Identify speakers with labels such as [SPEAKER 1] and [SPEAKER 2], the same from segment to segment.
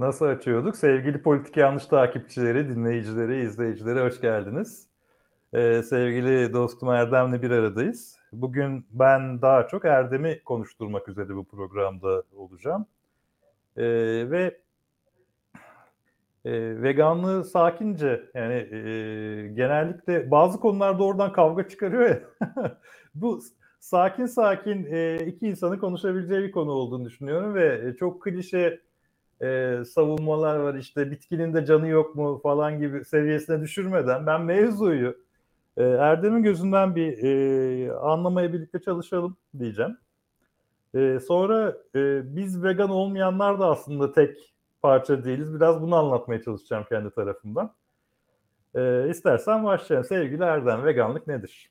[SPEAKER 1] Nasıl açıyorduk? Sevgili politik yanlış takipçileri, dinleyicileri, izleyicileri hoş geldiniz. Ee, sevgili dostum Erdem'le bir aradayız. Bugün ben daha çok Erdem'i konuşturmak üzere bu programda olacağım. Ee, ve e, veganlığı sakince yani e, genellikle bazı konularda oradan kavga çıkarıyor ya. bu sakin sakin e, iki insanın konuşabileceği bir konu olduğunu düşünüyorum ve çok klişe e, savunmalar var işte bitkinin de canı yok mu falan gibi seviyesine düşürmeden ben mevzuyu e, Erdem'in gözünden bir e, anlamaya birlikte çalışalım diyeceğim. E, sonra e, biz vegan olmayanlar da aslında tek parça değiliz. Biraz bunu anlatmaya çalışacağım kendi tarafımdan. E, istersen başlayalım. Sevgili Erdem, veganlık nedir?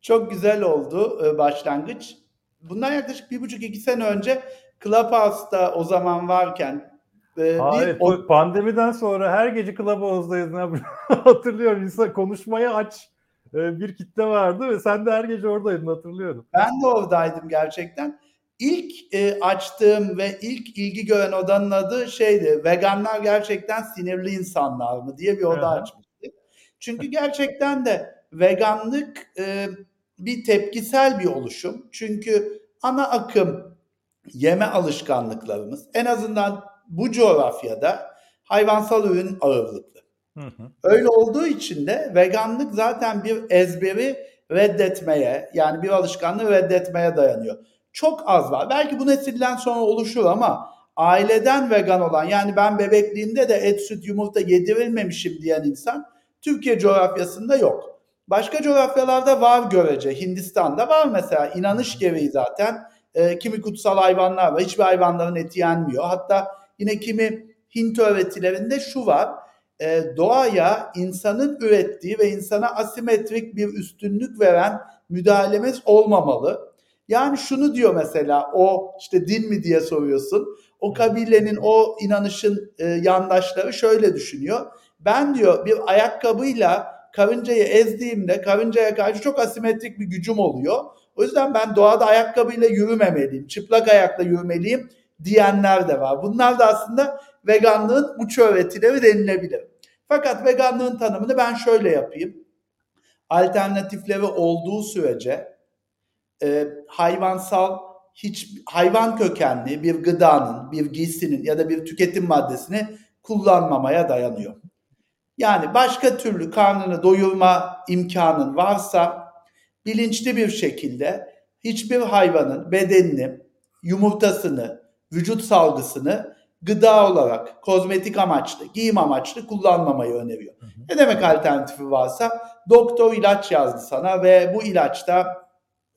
[SPEAKER 2] Çok güzel oldu e, başlangıç. Bundan yaklaşık bir buçuk iki sene önce Clubhouse'da o zaman varken
[SPEAKER 1] e, Hayır, bir, o... pandemiden sonra her gece Clubhouse'dayız. Hatırlıyorum. İnsan konuşmaya aç e, bir kitle vardı ve sen de her gece oradaydın hatırlıyorum.
[SPEAKER 2] Ben de oradaydım gerçekten. İlk e, açtığım ve ilk ilgi gören odanın adı şeydi. Veganlar gerçekten sinirli insanlar mı diye bir oda açmıştık. Çünkü gerçekten de veganlık e, bir tepkisel bir oluşum. Çünkü ana akım yeme alışkanlıklarımız en azından bu coğrafyada hayvansal ürün ağırlıklı. Hı hı. Öyle olduğu için de veganlık zaten bir ezberi reddetmeye yani bir alışkanlığı reddetmeye dayanıyor. Çok az var. Belki bu nesilden sonra oluşur ama aileden vegan olan yani ben bebekliğimde de et, süt, yumurta yedirilmemişim diyen insan Türkiye coğrafyasında yok. Başka coğrafyalarda var görece. Hindistan'da var mesela inanış gereği zaten e, kimi kutsal hayvanlar var. Hiçbir hayvanların eti yenmiyor. Hatta yine kimi Hint öğretilerinde şu var. E, doğaya insanın ürettiği ve insana asimetrik bir üstünlük veren müdahalemiz olmamalı. Yani şunu diyor mesela o işte din mi diye soruyorsun. O kabilenin o inanışın e, yandaşları şöyle düşünüyor. Ben diyor bir ayakkabıyla karıncayı ezdiğimde karıncaya karşı çok asimetrik bir gücüm oluyor. O yüzden ben doğada ayakkabıyla yürümemeliyim, çıplak ayakla yürümeliyim diyenler de var. Bunlar da aslında veganlığın uç öğretileri denilebilir. Fakat veganlığın tanımını ben şöyle yapayım. Alternatifleri olduğu sürece e, hayvansal hiç hayvan kökenli bir gıdanın, bir giysinin ya da bir tüketim maddesini kullanmamaya dayanıyor. Yani başka türlü karnını doyurma imkanın varsa bilinçli bir şekilde hiçbir hayvanın bedenini, yumurtasını, vücut salgısını gıda olarak, kozmetik amaçlı, giyim amaçlı kullanmamayı öneriyor. Hı hı. Ne demek alternatifi varsa doktor ilaç yazdı sana ve bu ilaçta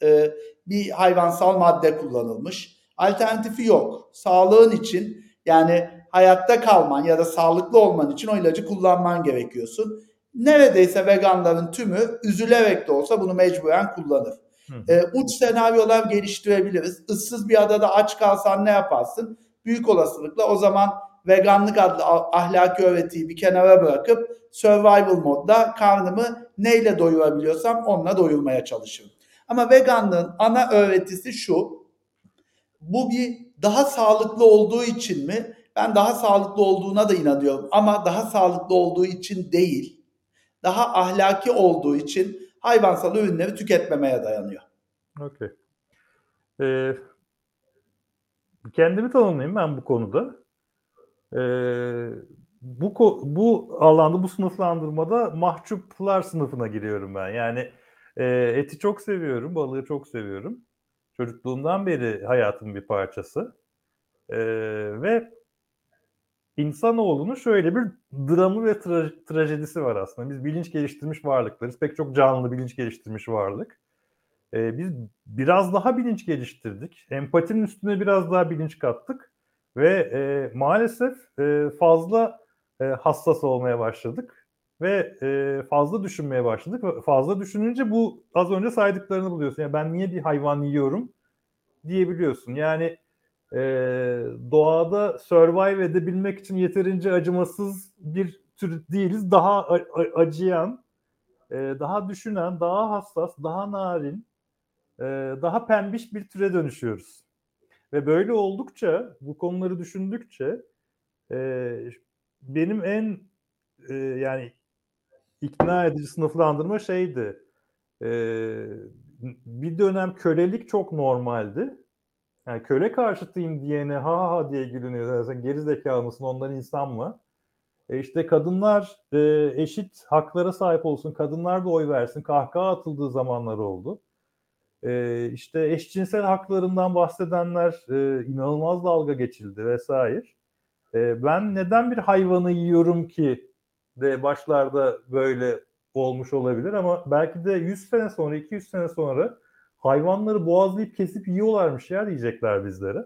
[SPEAKER 2] e, bir hayvansal madde kullanılmış. Alternatifi yok. Sağlığın için yani hayatta kalman ya da sağlıklı olman için o ilacı kullanman gerekiyorsun neredeyse veganların tümü üzülerek de olsa bunu mecburen kullanır. E, uç senaryolar geliştirebiliriz. Issız bir adada aç kalsan ne yaparsın? Büyük olasılıkla o zaman veganlık adlı ahlaki öğretiyi bir kenara bırakıp survival modda karnımı neyle doyurabiliyorsam onunla doyurmaya çalışırım. Ama veganlığın ana öğretisi şu. Bu bir daha sağlıklı olduğu için mi? Ben daha sağlıklı olduğuna da inanıyorum ama daha sağlıklı olduğu için değil daha ahlaki olduğu için hayvansal ürünleri tüketmemeye dayanıyor.
[SPEAKER 1] Okey. Ee, kendimi tanımlayayım ben bu konuda. Ee, bu bu alanda bu sınıflandırmada mahcuplar sınıfına giriyorum ben. Yani e, eti çok seviyorum, balığı çok seviyorum. Çocukluğumdan beri hayatımın bir parçası. Ee, ve insanoğlunun şöyle bir dramı ve tra- trajedisi var aslında. Biz bilinç geliştirmiş varlıklarız. Pek çok canlı bilinç geliştirmiş varlık. Ee, biz biraz daha bilinç geliştirdik. Empatinin üstüne biraz daha bilinç kattık. Ve e, maalesef e, fazla e, hassas olmaya başladık. Ve e, fazla düşünmeye başladık. Fazla düşününce bu az önce saydıklarını buluyorsun. Yani ben niye bir hayvan yiyorum diyebiliyorsun. Yani e, doğada survive edebilmek için yeterince acımasız bir tür değiliz. Daha acıyan, e, daha düşünen, daha hassas, daha narin, e, daha pembiş bir türe dönüşüyoruz. Ve böyle oldukça, bu konuları düşündükçe Ee, benim en e, yani ikna edici sınıflandırma şeydi. Ee, bir dönem kölelik çok normaldi. Yani köle karşıtıyım diyene ha ha diye gülünüyor. Sen geri zekalı mısın onlar insan mı? E işte kadınlar e, eşit haklara sahip olsun, kadınlar da oy versin, kahkaha atıldığı zamanlar oldu. E, işte eşcinsel haklarından bahsedenler e, inanılmaz dalga geçildi vesaire. E, ben neden bir hayvanı yiyorum ki de başlarda böyle olmuş olabilir ama belki de 100 sene sonra, 200 sene sonra hayvanları boğazlayıp kesip yiyorlarmış ya diyecekler bizlere.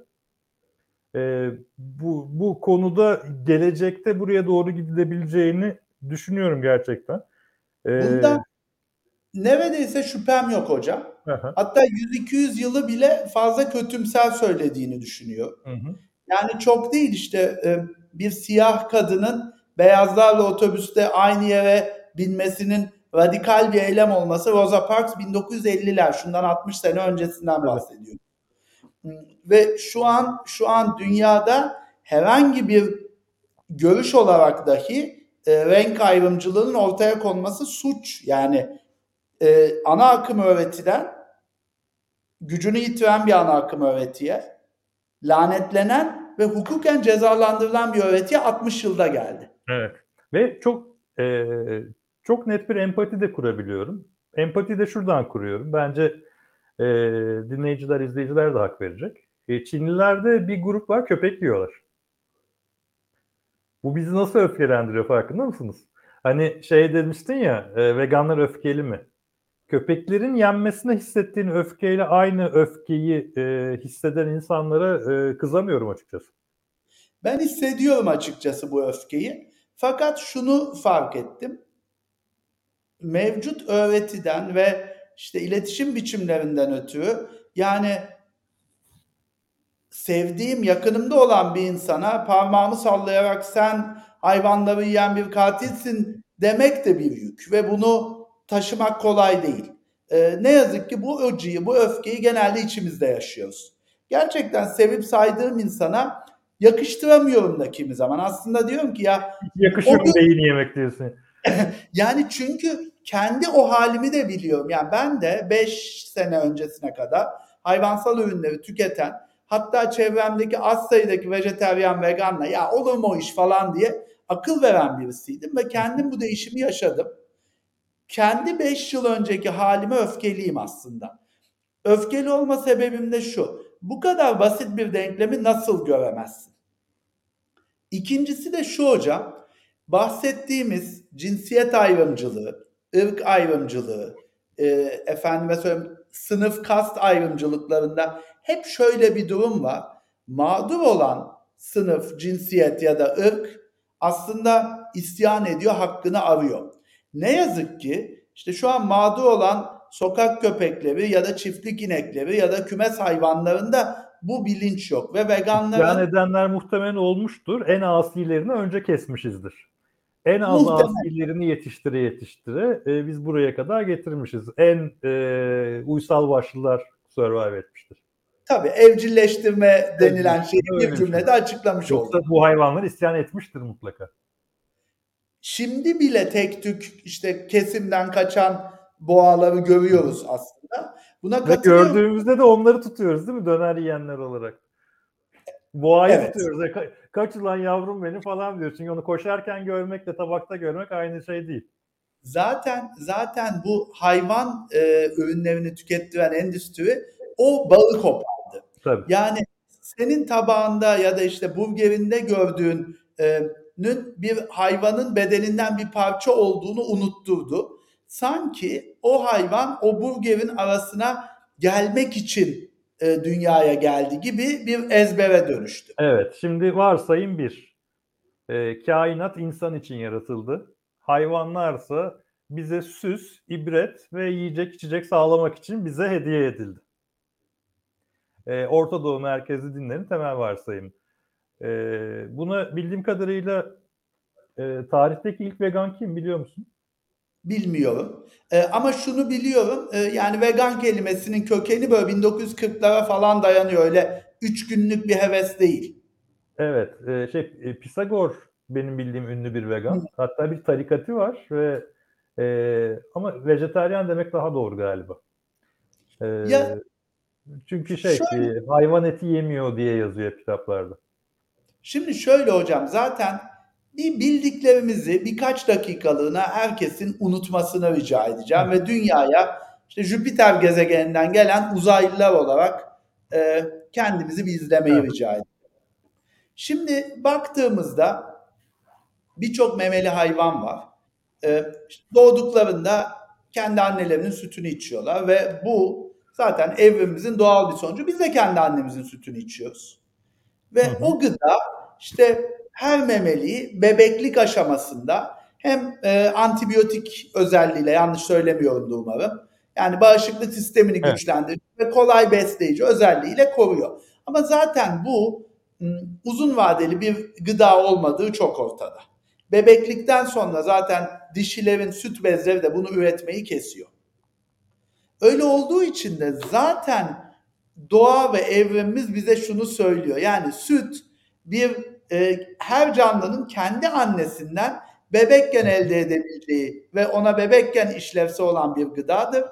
[SPEAKER 1] Ee, bu, bu konuda gelecekte buraya doğru gidilebileceğini düşünüyorum gerçekten.
[SPEAKER 2] Ee, Bunda neredeyse şüphem yok hocam. Aha. Hatta 100-200 yılı bile fazla kötümser söylediğini düşünüyor. Hı hı. Yani çok değil işte e, bir siyah kadının beyazlarla otobüste aynı yere binmesinin radikal bir eylem olması Rosa Parks 1950'ler şundan 60 sene öncesinden bahsediyor. Ve şu an şu an dünyada herhangi bir görüş olarak dahi e, renk ayrımcılığının ortaya konması suç. Yani e, ana akım öğretiden gücünü yitiren bir ana akım öğretiye lanetlenen ve hukuken cezalandırılan bir öğretiye 60 yılda geldi.
[SPEAKER 1] Evet. Ve çok e, çok net bir empati de kurabiliyorum. Empati de şuradan kuruyorum. Bence e, dinleyiciler, izleyiciler de hak verecek. E, Çinlilerde bir grup var köpek yiyorlar. Bu bizi nasıl öfkelendiriyor farkında mısınız? Hani şey demiştin ya e, veganlar öfkeli mi? Köpeklerin yenmesine hissettiğin öfkeyle aynı öfkeyi e, hisseden insanlara e, kızamıyorum açıkçası.
[SPEAKER 2] Ben hissediyorum açıkçası bu öfkeyi. Fakat şunu fark ettim mevcut öğretiden ve işte iletişim biçimlerinden ötürü yani sevdiğim, yakınımda olan bir insana parmağımı sallayarak sen hayvanları yiyen bir katilsin demek de bir yük ve bunu taşımak kolay değil. Ee, ne yazık ki bu acıyı, bu öfkeyi genelde içimizde yaşıyoruz. Gerçekten sevip saydığım insana yakıştıramıyorum da kimi zaman. Aslında diyorum ki ya...
[SPEAKER 1] Yakışıyor gün... beyin yemek diyorsun.
[SPEAKER 2] yani çünkü kendi o halimi de biliyorum. Yani ben de 5 sene öncesine kadar hayvansal ürünleri tüketen hatta çevremdeki az sayıdaki vejeteryan veganla ya olur mu o iş falan diye akıl veren birisiydim ve kendim bu değişimi yaşadım. Kendi 5 yıl önceki halime öfkeliyim aslında. Öfkeli olma sebebim de şu. Bu kadar basit bir denklemi nasıl göremezsin? İkincisi de şu hocam bahsettiğimiz cinsiyet ayrımcılığı, ırk ayrımcılığı, e, efendime söyleyeyim sınıf kast ayrımcılıklarında hep şöyle bir durum var. Mağdur olan sınıf, cinsiyet ya da ırk aslında isyan ediyor, hakkını arıyor. Ne yazık ki işte şu an mağdur olan sokak köpekleri ya da çiftlik inekleri ya da kümes hayvanlarında bu bilinç yok ve veganların...
[SPEAKER 1] İsyan edenler muhtemelen olmuştur. En asilerini önce kesmişizdir. En az Muhtemelen. asilerini yetiştire yetiştire e, biz buraya kadar getirmişiz. En e, uysal başlılar survive etmiştir.
[SPEAKER 2] Tabii evcilleştirme denilen şeyi bir cümlede açıklamış
[SPEAKER 1] Yoksa oldu. bu hayvanlar isyan etmiştir mutlaka.
[SPEAKER 2] Şimdi bile tek tük işte kesimden kaçan boğaları görüyoruz aslında.
[SPEAKER 1] Buna Ve gördüğümüzde de onları tutuyoruz değil mi döner yiyenler olarak? Boğayı evet. tutuyoruz. E, ka- kaç ulan yavrum beni falan diyor. Çünkü onu koşarken görmekle tabakta görmek aynı şey değil.
[SPEAKER 2] Zaten zaten bu hayvan e, ürünlerini tükettiren endüstri o bağı kopardı. Tabii. Yani senin tabağında ya da işte burgerinde gördüğün e, bir hayvanın bedeninden bir parça olduğunu unutturdu. Sanki o hayvan o burgerin arasına gelmek için e, dünyaya geldi gibi bir ezbere dönüştü.
[SPEAKER 1] Evet, şimdi varsayım bir. E, kainat insan için yaratıldı. Hayvanlarsa bize süs, ibret ve yiyecek içecek sağlamak için bize hediye edildi. E, Orta Doğu merkezi dinlerin temel varsayım. E, buna bildiğim kadarıyla e, tarihteki ilk vegan kim biliyor musun?
[SPEAKER 2] Bilmiyorum. E, ama şunu biliyorum. E, yani vegan kelimesinin kökeni böyle 1940'lara falan dayanıyor. Öyle üç günlük bir heves değil.
[SPEAKER 1] Evet, e, şey e, Pisagor benim bildiğim ünlü bir vegan. Hatta bir tarikatı var ve e, ama vejetaryen demek daha doğru galiba. E, ya, çünkü şey şöyle, hayvan eti yemiyor diye yazıyor kitaplarda.
[SPEAKER 2] Şimdi şöyle hocam zaten bir bildiklerimizi birkaç dakikalığına herkesin unutmasını rica edeceğim ve dünyaya işte Jüpiter gezegeninden gelen uzaylılar olarak e, kendimizi bir izlemeyi evet. rica ediyorum. Şimdi baktığımızda birçok memeli hayvan var. E, işte doğduklarında kendi annelerinin sütünü içiyorlar ve bu zaten evrimimizin doğal bir sonucu. Biz de kendi annemizin sütünü içiyoruz. Ve hı hı. o gıda işte her memeliği bebeklik aşamasında hem e, antibiyotik özelliğiyle yanlış söylemiyorum umarım. Yani bağışıklık sistemini evet. güçlendiriyor ve kolay besleyici özelliğiyle koruyor. Ama zaten bu uzun vadeli bir gıda olmadığı çok ortada. Bebeklikten sonra zaten dişilerin süt bezleri de bunu üretmeyi kesiyor. Öyle olduğu için de zaten doğa ve evrimimiz bize şunu söylüyor. Yani süt bir e, her canlının kendi annesinden bebekken elde edebileceği ve ona bebekken işlevsi olan bir gıdadır.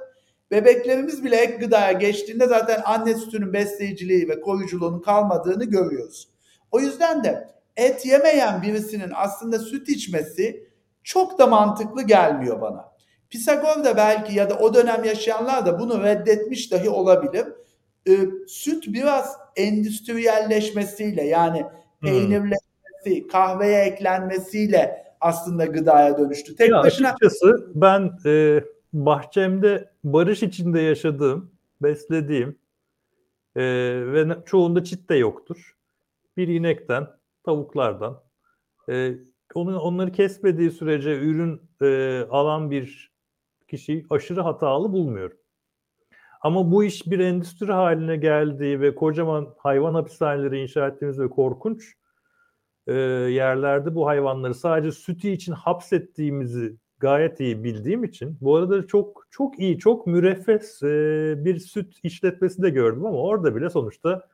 [SPEAKER 2] Bebeklerimiz bile ek gıdaya geçtiğinde zaten anne sütünün besleyiciliği ve koruyuculuğunun kalmadığını görüyoruz. O yüzden de et yemeyen birisinin aslında süt içmesi çok da mantıklı gelmiyor bana. Pisagor da belki ya da o dönem yaşayanlar da bunu reddetmiş dahi olabilir. Ee, süt biraz endüstriyelleşmesiyle yani peynirleşmesi, kahveye eklenmesiyle aslında gıdaya dönüştü.
[SPEAKER 1] Tek ya başına açıkçası ben e, bahçemde barış içinde yaşadığım, beslediğim e, ve çoğunda çit de yoktur. Bir inekten, tavuklardan, e, onu, onları kesmediği sürece ürün e, alan bir kişiyi aşırı hatalı bulmuyorum. Ama bu iş bir endüstri haline geldiği ve kocaman hayvan hapishaneleri inşa ettiğimiz ve korkunç e, yerlerde bu hayvanları sadece sütü için hapsettiğimizi gayet iyi bildiğim için bu arada çok çok iyi, çok müreffes e, bir süt işletmesi de gördüm ama orada bile sonuçta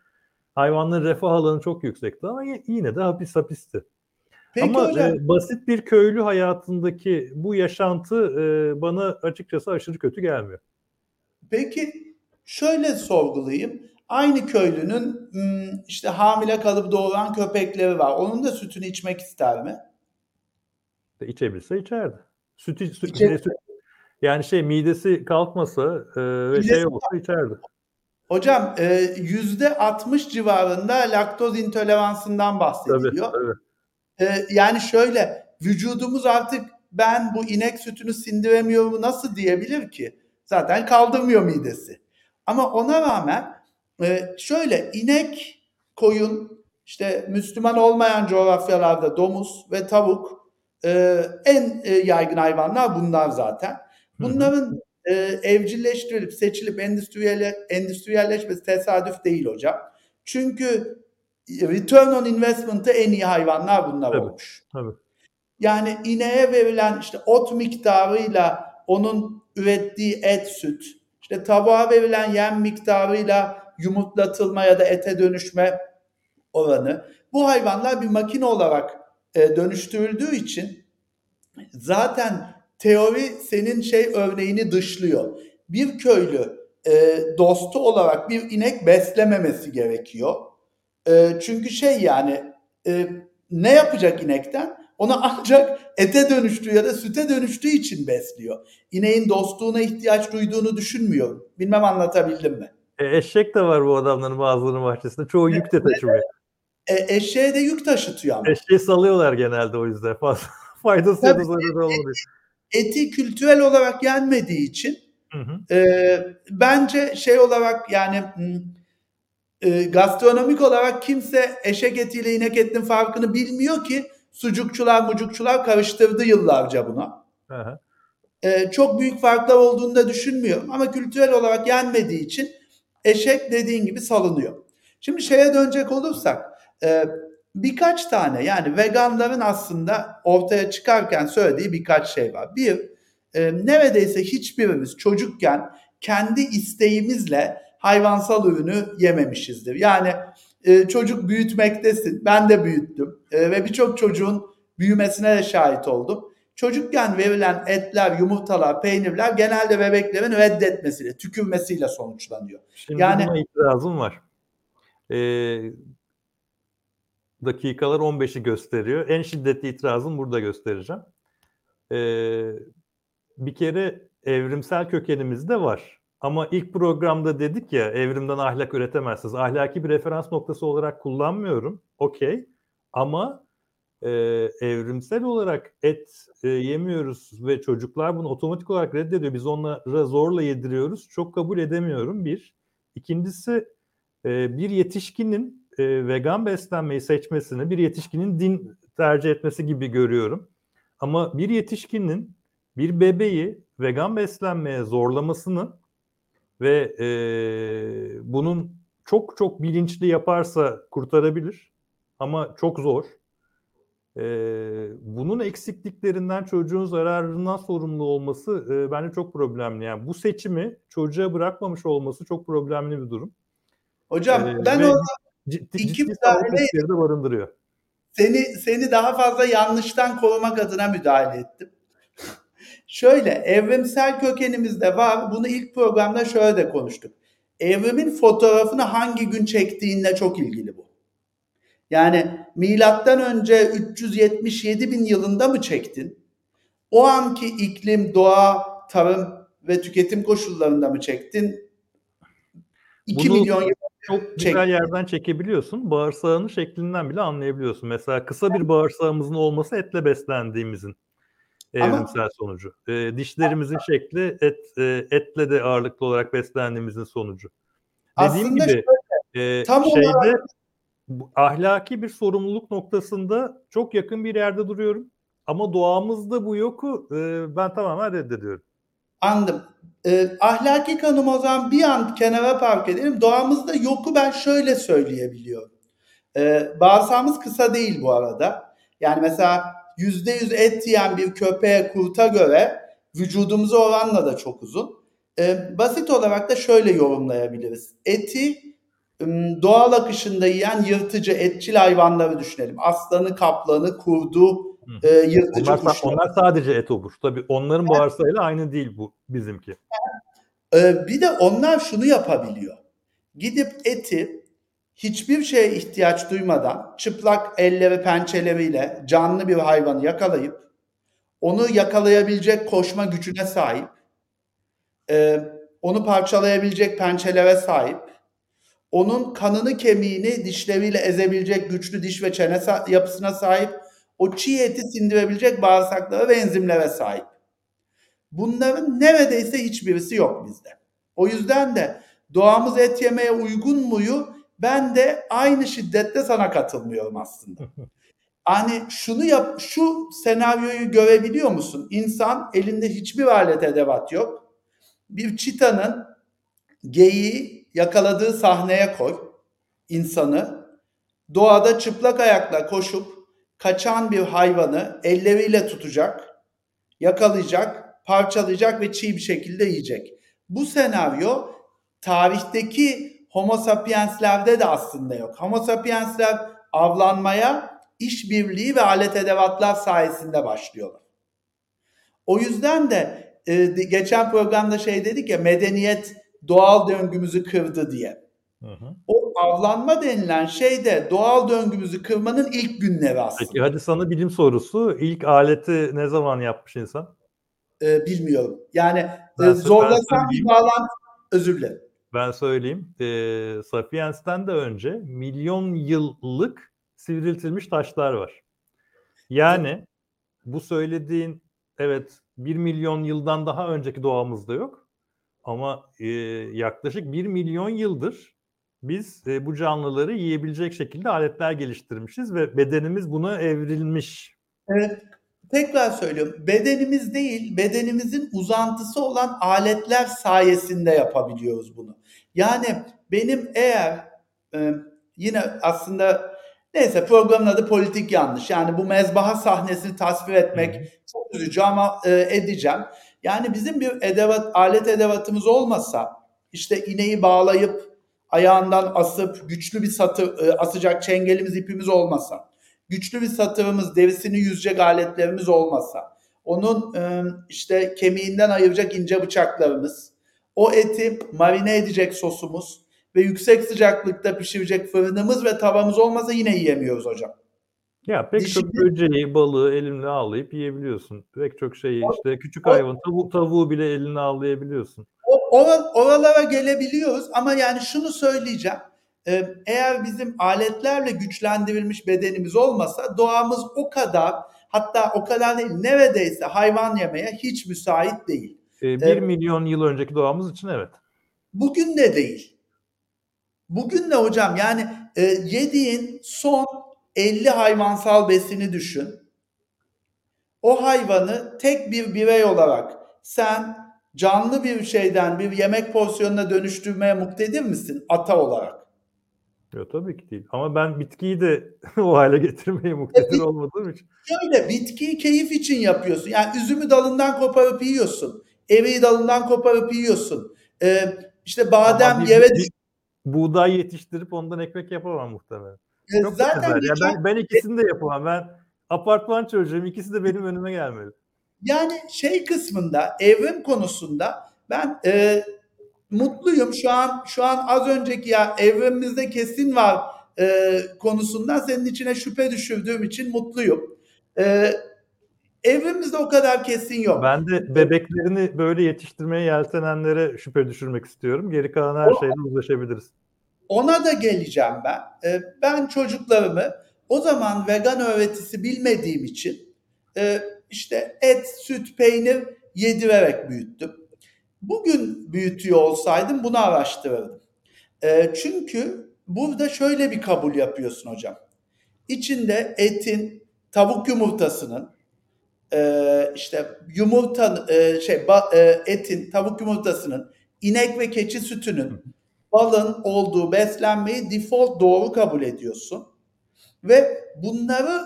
[SPEAKER 1] hayvanların refah alanı çok yüksekti ama yine de hapis hapisti. Peki ama hocam. E, basit bir köylü hayatındaki bu yaşantı e, bana açıkçası aşırı kötü gelmiyor.
[SPEAKER 2] Peki şöyle sorgulayayım. Aynı köylünün işte hamile kalıp doğuran köpekleri var. Onun da sütünü içmek ister mi?
[SPEAKER 1] İçebilse içerdi. Süt, süt, süt, yani şey midesi kalkmasa e, ve midesi şey olsa içerdi.
[SPEAKER 2] Hocam e, yüzde 60 civarında laktoz intoleransından bahsediliyor. Tabii, tabii. E, yani şöyle vücudumuz artık ben bu inek sütünü sindiremiyorum nasıl diyebilir ki? Zaten kaldırmıyor midesi. Ama ona rağmen e, şöyle inek, koyun, işte Müslüman olmayan coğrafyalarda domuz ve tavuk e, en e, yaygın hayvanlar bunlar zaten. Bunların e, evcilleştirilip seçilip endüstriyel, endüstriyelleşmesi tesadüf değil hocam. Çünkü return on investment'ı en iyi hayvanlar bunlar tabii, olmuş. Tabii. Yani ineğe verilen işte ot miktarıyla onun ürettiği et, süt, işte tavuğa verilen yem miktarıyla yumurtlatılma ya da ete dönüşme oranı. Bu hayvanlar bir makine olarak e, dönüştürüldüğü için zaten teori senin şey örneğini dışlıyor. Bir köylü e, dostu olarak bir inek beslememesi gerekiyor. E, çünkü şey yani e, ne yapacak inekten? Onu ancak ete dönüştüğü ya da süte dönüştüğü için besliyor. İneğin dostluğuna ihtiyaç duyduğunu düşünmüyorum. Bilmem anlatabildim mi?
[SPEAKER 1] E, eşek de var bu adamların bazılarının bahçesinde. Çoğu yük de taşımıyor.
[SPEAKER 2] E, eşeğe de yük taşıtıyor ama.
[SPEAKER 1] Eşeği salıyorlar genelde o yüzden. Fazla faydası ya da zararı olmuyor.
[SPEAKER 2] Eti kültürel olarak yenmediği için hı hı. E, bence şey olarak yani e, gastronomik olarak kimse eşek etiyle inek etinin farkını bilmiyor ki sucukçular mucukçular karıştırdı yıllarca buna. Hı hı. E, çok büyük farklar olduğunu da düşünmüyorum ama kültürel olarak yenmediği için eşek dediğin gibi salınıyor. Şimdi şeye dönecek olursak e, birkaç tane yani veganların aslında ortaya çıkarken söylediği birkaç şey var. Bir, e, neredeyse hiçbirimiz çocukken kendi isteğimizle hayvansal ürünü yememişizdir. Yani e, çocuk büyütmektesin. Ben de büyüttüm e, ve birçok çocuğun büyümesine de şahit oldum. Çocukken verilen etler, yumurtalar, peynirler genelde bebeklerin reddetmesiyle, tükürmesiyle sonuçlanıyor.
[SPEAKER 1] Şimdi yani, buna itirazım var. Ee, dakikalar 15'i gösteriyor. En şiddetli itirazım burada göstereceğim. Ee, bir kere evrimsel kökenimiz de var. Ama ilk programda dedik ya evrimden ahlak üretemezsiniz. Ahlaki bir referans noktası olarak kullanmıyorum. Okey. Ama e, evrimsel olarak et e, yemiyoruz ve çocuklar bunu otomatik olarak reddediyor. Biz onlara zorla yediriyoruz. Çok kabul edemiyorum bir. İkincisi e, bir yetişkinin e, vegan beslenmeyi seçmesini bir yetişkinin din tercih etmesi gibi görüyorum. Ama bir yetişkinin bir bebeği vegan beslenmeye zorlamasını ve e, bunun çok çok bilinçli yaparsa kurtarabilir ama çok zor. E, bunun eksikliklerinden çocuğun zararından sorumlu olması e, bence çok problemli. Yani bu seçimi çocuğa bırakmamış olması çok problemli bir durum.
[SPEAKER 2] Hocam e, ben orada ciddi, iki ciddi
[SPEAKER 1] müdahale barındırıyor.
[SPEAKER 2] Seni seni daha fazla yanlıştan korumak adına müdahale ettim. Şöyle evrimsel kökenimiz de var. Bunu ilk programda şöyle de konuştuk. Evrimin fotoğrafını hangi gün çektiğinle çok ilgili bu. Yani milattan önce 377 bin yılında mı çektin? O anki iklim, doğa, tarım ve tüketim koşullarında mı çektin?
[SPEAKER 1] 2 Bunu milyon yıl çok çektin. güzel yerden çekebiliyorsun. Bağırsağının şeklinden bile anlayabiliyorsun. Mesela kısa bir bağırsağımızın olması etle beslendiğimizin evrimsel Ama, sonucu. E, dişlerimizin şekli et e, etle de ağırlıklı olarak beslendiğimizin sonucu. Dediğim gibi şöyle, e, tam şeyde olarak... ahlaki bir sorumluluk noktasında çok yakın bir yerde duruyorum. Ama doğamızda bu yoku e, ben tamamen reddediyorum.
[SPEAKER 2] Anladım. E, ahlaki kanım o zaman bir an kenara park edelim. Doğamızda yoku ben şöyle söyleyebiliyorum. E, bağırsağımız kısa değil bu arada. Yani mesela %100 et yiyen bir köpeğe, kurta göre vücudumuza oranla da çok uzun. E, basit olarak da şöyle yorumlayabiliriz. Eti doğal akışında yiyen yırtıcı, etçil hayvanları düşünelim. Aslanı, kaplanı, kurdu, e, yırtıcı
[SPEAKER 1] onlar, kuşlar. Onlar sadece et olur. Tabii onların evet. bağırsağıyla aynı değil bu bizimki.
[SPEAKER 2] E, bir de onlar şunu yapabiliyor. Gidip eti hiçbir şeye ihtiyaç duymadan çıplak elleri pençeleriyle canlı bir hayvanı yakalayıp onu yakalayabilecek koşma gücüne sahip, e, onu parçalayabilecek pençelere sahip, onun kanını kemiğini dişleriyle ezebilecek güçlü diş ve çene yapısına sahip, o çiğ eti sindirebilecek bağırsaklara ve enzimlere sahip. Bunların neredeyse hiçbirisi yok bizde. O yüzden de doğamız et yemeye uygun muyu ben de aynı şiddette sana katılmıyorum aslında. Hani şunu yap, şu senaryoyu görebiliyor musun? İnsan elinde hiçbir alet edevat yok. Bir çitanın geyiği yakaladığı sahneye koy insanı. Doğada çıplak ayakla koşup kaçan bir hayvanı elleriyle tutacak, yakalayacak, parçalayacak ve çiğ bir şekilde yiyecek. Bu senaryo tarihteki Homo sapienslerde de aslında yok. Homo sapiensler avlanmaya işbirliği ve alet edevatlar sayesinde başlıyorlar. O yüzden de e, geçen programda şey dedik ya medeniyet doğal döngümüzü kırdı diye. Hı hı. O avlanma denilen şey de doğal döngümüzü kırmanın ilk günleri aslında.
[SPEAKER 1] Peki hadi sana bilim sorusu. İlk aleti ne zaman yapmış insan?
[SPEAKER 2] Ee, bilmiyorum. Yani e, zorlasam bir bağlantı özür dilerim
[SPEAKER 1] ben söyleyeyim. E, Sapiens'ten de önce milyon yıllık sivriltilmiş taşlar var. Yani bu söylediğin evet bir milyon yıldan daha önceki doğamızda yok. Ama e, yaklaşık bir milyon yıldır biz e, bu canlıları yiyebilecek şekilde aletler geliştirmişiz ve bedenimiz buna evrilmiş.
[SPEAKER 2] Evet. Tekrar söylüyorum. Bedenimiz değil, bedenimizin uzantısı olan aletler sayesinde yapabiliyoruz bunu. Yani benim eğer e, yine aslında neyse programın adı politik yanlış. Yani bu mezbaha sahnesini tasvir etmek çok üzücü ama e, edeceğim. Yani bizim bir edevat, alet edevatımız olmasa işte ineği bağlayıp ayağından asıp güçlü bir satır e, asacak çengelimiz ipimiz olmasa, güçlü bir satırımız, derisini yüzecek aletlerimiz olmasa, onun e, işte kemiğinden ayıracak ince bıçaklarımız, o eti marine edecek sosumuz ve yüksek sıcaklıkta pişirecek fırınımız ve tavamız olmasa yine yiyemiyoruz hocam.
[SPEAKER 1] Ya pek
[SPEAKER 2] Dişi-
[SPEAKER 1] çok böceği, balığı elinle avlayıp yiyebiliyorsun. Pek çok şeyi işte küçük
[SPEAKER 2] o-
[SPEAKER 1] hayvan, tavuğu, tavuğu bile elinle avlayabiliyorsun.
[SPEAKER 2] O- ora- oralara gelebiliyoruz ama yani şunu söyleyeceğim. Ee, Eğer bizim aletlerle güçlendirilmiş bedenimiz olmasa doğamız o kadar hatta o kadar değil neredeyse hayvan yemeye hiç müsait değil.
[SPEAKER 1] Ee, bir
[SPEAKER 2] Evet.
[SPEAKER 1] milyon yıl önceki doğamız için evet.
[SPEAKER 2] Bugün de değil. Bugün de hocam yani e, yediğin son 50 hayvansal besini düşün. O hayvanı tek bir birey olarak sen canlı bir şeyden bir yemek porsiyonuna dönüştürmeye muktedir misin ata olarak?
[SPEAKER 1] Yok tabii ki değil. Ama ben bitkiyi de o hale getirmeye muktedir
[SPEAKER 2] bit-
[SPEAKER 1] olmadığım için.
[SPEAKER 2] Şöyle bitkiyi keyif için yapıyorsun. Yani üzümü dalından koparıp yiyorsun. Eriği dalından koparıp yiyorsun. Ee, işte badem
[SPEAKER 1] Ama bir-
[SPEAKER 2] yere
[SPEAKER 1] bir buğday yetiştirip ondan ekmek yapamam muhtemelen.
[SPEAKER 2] düşüyor.
[SPEAKER 1] Çok
[SPEAKER 2] Zaten.
[SPEAKER 1] Ya ben, ben ikisini de yapamam. Ben apartman çocuğuyum. İkisi de benim önüme gelmeli.
[SPEAKER 2] Yani şey kısmında evrim konusunda ben e, mutluyum şu an şu an az önceki ya evrimimizde kesin var e, konusundan senin içine şüphe düşürdüğüm için mutluyum. E, evrimimizde o kadar kesin yok.
[SPEAKER 1] Ben de bebeklerini böyle yetiştirmeye yeltenenlere şüphe düşürmek istiyorum. Geri kalan her şeyle uzlaşabiliriz.
[SPEAKER 2] Ona da geleceğim ben. E, ben çocuklarımı o zaman vegan öğretisi bilmediğim için e, işte et, süt, peynir yedirerek büyüttüm. Bugün büyütüyor olsaydım bunu araştırırdım. E, çünkü burada şöyle bir kabul yapıyorsun hocam. İçinde etin, tavuk yumurtasının, e, işte yumurta e, şey e, etin, tavuk yumurtasının, inek ve keçi sütünün, balın olduğu beslenmeyi default doğru kabul ediyorsun. Ve bunları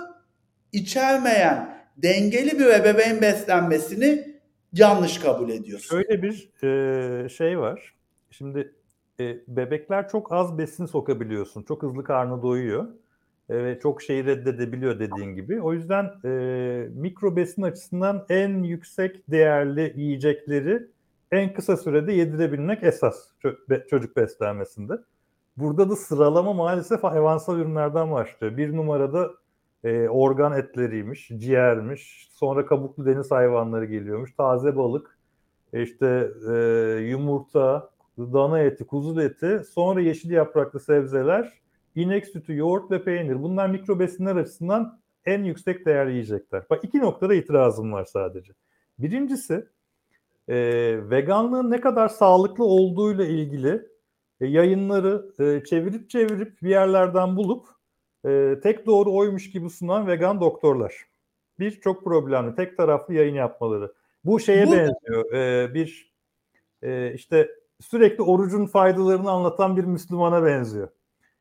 [SPEAKER 2] içermeyen dengeli bir ebeveyn beslenmesini yanlış kabul ediyorsun.
[SPEAKER 1] Şöyle bir e, şey var. Şimdi bebekler çok az besin sokabiliyorsun. Çok hızlı karnı doyuyor. Ve çok şeyi reddedebiliyor dediğin gibi. O yüzden e, mikro besin açısından en yüksek değerli yiyecekleri en kısa sürede yedirebilmek esas çocuk beslenmesinde. Burada da sıralama maalesef hayvansal ürünlerden başlıyor. Bir numarada e, organ etleriymiş, ciğermiş, sonra kabuklu deniz hayvanları geliyormuş, taze balık, e, işte e, yumurta, dana eti, kuzu eti, sonra yeşil yapraklı sebzeler, inek sütü, yoğurt ve peynir. Bunlar mikro besinler açısından en yüksek değerli yiyecekler. Bak iki noktada itirazım var sadece. Birincisi e, veganlığın ne kadar sağlıklı olduğuyla ilgili e, yayınları e, çevirip çevirip bir yerlerden bulup e, tek doğru oymuş gibi sunan vegan doktorlar. Bir çok problemli tek taraflı yayın yapmaları. Bu şeye
[SPEAKER 2] Bu-
[SPEAKER 1] benziyor. E, bir e, işte sürekli orucun faydalarını anlatan bir Müslümana benziyor.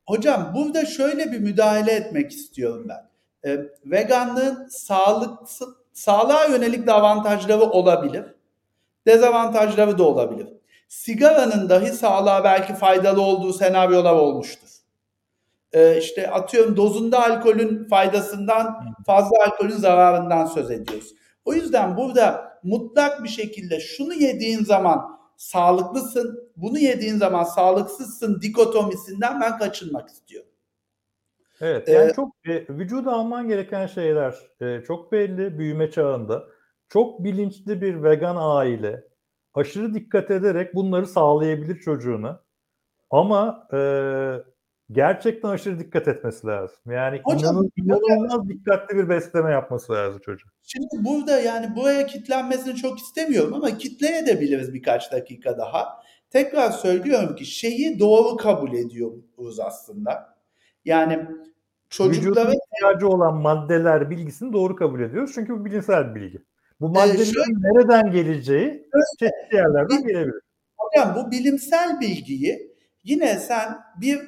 [SPEAKER 2] Hocam burada şöyle bir müdahale etmek istiyorum ben. Ee, veganlığın sağlık, sağlığa yönelik de avantajları olabilir. Dezavantajları da olabilir. Sigaranın dahi sağlığa belki faydalı olduğu senaryolar olmuştur. Ee, işte atıyorum dozunda alkolün faydasından fazla alkolün zararından söz ediyoruz. O yüzden burada mutlak bir şekilde şunu yediğin zaman sağlıklısın, bunu yediğin zaman sağlıksızsın dikotomisinden ben kaçınmak istiyorum.
[SPEAKER 1] Evet yani
[SPEAKER 2] Ee,
[SPEAKER 1] çok e, vücuda alman gereken şeyler e, çok belli büyüme çağında. Çok bilinçli bir vegan aile aşırı dikkat ederek bunları sağlayabilir çocuğuna. Ama e, gerçekten aşırı dikkat etmesi lazım. Yani
[SPEAKER 2] Hocam,
[SPEAKER 1] inanılmaz dikkatli bir besleme yapması lazım çocuk.
[SPEAKER 2] Şimdi burada yani buraya kitlenmesini çok istemiyorum ama kitleye de biliriz birkaç dakika daha. Tekrar söylüyorum ki şeyi doğru kabul ediyoruz aslında. Yani çocuklara
[SPEAKER 1] Vücudun ihtiyacı olan maddeler bilgisini doğru kabul ediyoruz. Çünkü bu bilimsel bir bilgi. Bu maddelerin
[SPEAKER 2] şöyle-
[SPEAKER 1] nereden geleceği çeşitli yerlerden gelebilir.
[SPEAKER 2] hocam bu bilimsel bilgiyi yine sen bir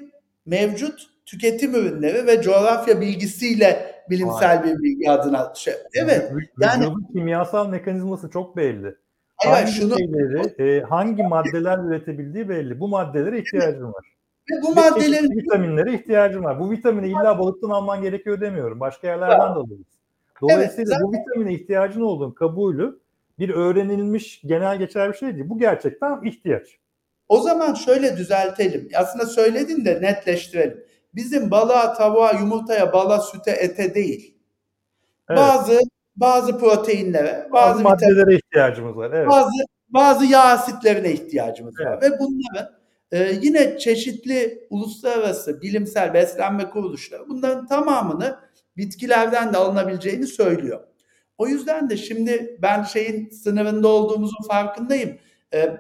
[SPEAKER 2] mevcut tüketim ürünleri ve coğrafya bilgisiyle bilimsel bir bilgi adına şey. Evet.
[SPEAKER 1] Vü-
[SPEAKER 2] yani-
[SPEAKER 1] Vücudun kimyasal mekanizması çok belli.
[SPEAKER 2] Hayır,
[SPEAKER 1] hangi
[SPEAKER 2] şunu
[SPEAKER 1] şeyleri, e, hangi maddeler üretebildiği belli. Bu maddelere ihtiyacım var.
[SPEAKER 2] Ve bu maddelerin
[SPEAKER 1] vitaminlere ihtiyacım var. Bu vitamini illa balıktan alman gerekiyor demiyorum. Başka yerlerden de alırız. Dolayısıyla evet, bu vitamine ihtiyacın olduğun kabulü bir öğrenilmiş genel geçer bir şey değil. Bu gerçekten ihtiyaç.
[SPEAKER 2] O zaman şöyle düzeltelim. Aslında söyledin de netleştirelim. Bizim balığa, tavuğa, yumurtaya, bala, süte, ete değil. Evet. Bazı bazı proteinlere, bazı, bazı
[SPEAKER 1] maddelere ihtiyacımız var. Evet.
[SPEAKER 2] Bazı bazı yağ asitlerine ihtiyacımız evet. var ve bunların e, yine çeşitli uluslararası bilimsel beslenme kuruluşları bunların tamamını bitkilerden de alınabileceğini söylüyor. O yüzden de şimdi ben şeyin sınırında olduğumuzun farkındayım. E,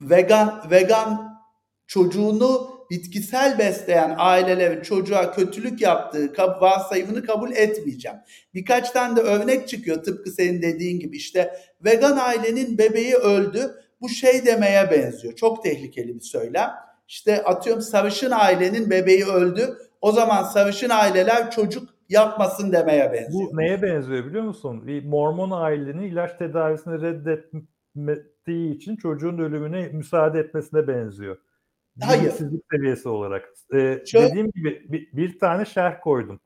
[SPEAKER 2] vegan vegan çocuğunu bitkisel besleyen ailelerin çocuğa kötülük yaptığı varsayımını kabul etmeyeceğim. Birkaç tane de örnek çıkıyor tıpkı senin dediğin gibi işte vegan ailenin bebeği öldü bu şey demeye benziyor. Çok tehlikeli bir söylem. İşte atıyorum sarışın ailenin bebeği öldü. O zaman sarışın aileler çocuk yapmasın demeye benziyor.
[SPEAKER 1] Bu neye benziyor biliyor musun? Bir Mormon ailenin ilaç tedavisini reddettiği için çocuğun ölümüne müsaade etmesine benziyor. Hayır. Bilinçsizlik seviyesi olarak. Ee, Şöyle... Dediğim gibi bir, bir tane şerh koydum.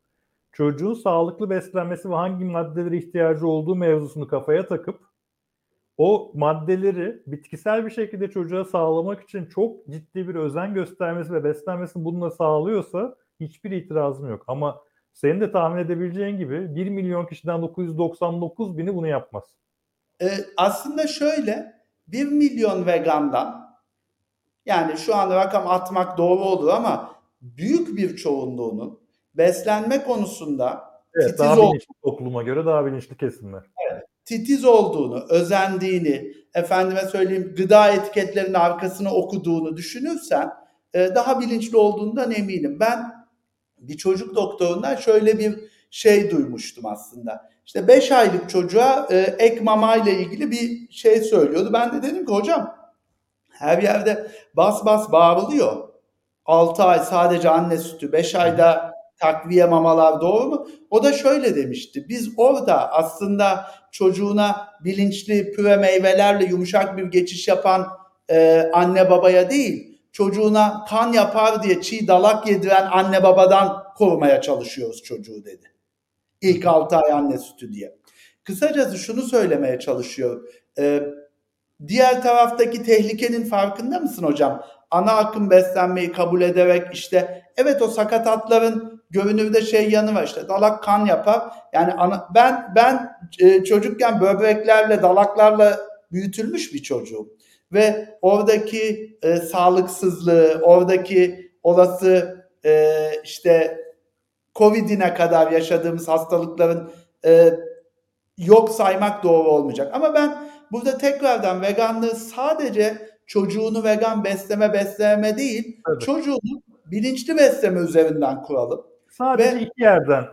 [SPEAKER 1] Çocuğun sağlıklı beslenmesi ve hangi maddelere ihtiyacı olduğu mevzusunu kafaya takıp o maddeleri bitkisel bir şekilde çocuğa sağlamak için çok ciddi bir özen göstermesi ve beslenmesini bununla sağlıyorsa hiçbir itirazım yok. Ama senin de tahmin edebileceğin gibi 1 milyon kişiden 999 bini bunu yapmaz.
[SPEAKER 2] Ee, aslında şöyle 1 milyon vegandan yani şu anda rakam atmak doğru olur ama büyük bir çoğunluğunun beslenme konusunda
[SPEAKER 1] evet, titiz daha bilinçli topluma göre daha bilinçli kesimler.
[SPEAKER 2] Evet, titiz olduğunu, özendiğini, efendime söyleyeyim gıda etiketlerinin arkasını okuduğunu düşünürsen e, daha bilinçli olduğundan eminim. Ben bir çocuk doktorundan şöyle bir şey duymuştum aslında. İşte 5 aylık çocuğa e, ek mama ile ilgili bir şey söylüyordu. Ben de dedim ki hocam her yerde bas bas bağırılıyor. 6 ay sadece anne sütü, 5 ayda takviye mamalar doğru mu? O da şöyle demişti. Biz orada aslında çocuğuna bilinçli püre meyvelerle yumuşak bir geçiş yapan e, anne babaya değil, çocuğuna kan yapar diye çiğ dalak yediren anne babadan korumaya çalışıyoruz çocuğu dedi. İlk 6 ay anne sütü diye. Kısacası şunu söylemeye çalışıyor. E, diğer taraftaki tehlikenin farkında mısın hocam? Ana akım beslenmeyi kabul ederek işte evet o sakatatların görünürde şey yanı var işte dalak kan yapar. Yani ana, ben ben e, çocukken böbreklerle dalaklarla büyütülmüş bir çocuğum. Ve oradaki e, sağlıksızlığı, oradaki olası e, işte Covid'ine kadar yaşadığımız hastalıkların e, yok saymak doğru olmayacak. Ama ben burada tekrardan veganlığı sadece çocuğunu vegan besleme besleme değil, evet. çocuğunu bilinçli besleme üzerinden kuralım.
[SPEAKER 1] Sadece Ve, iki yerden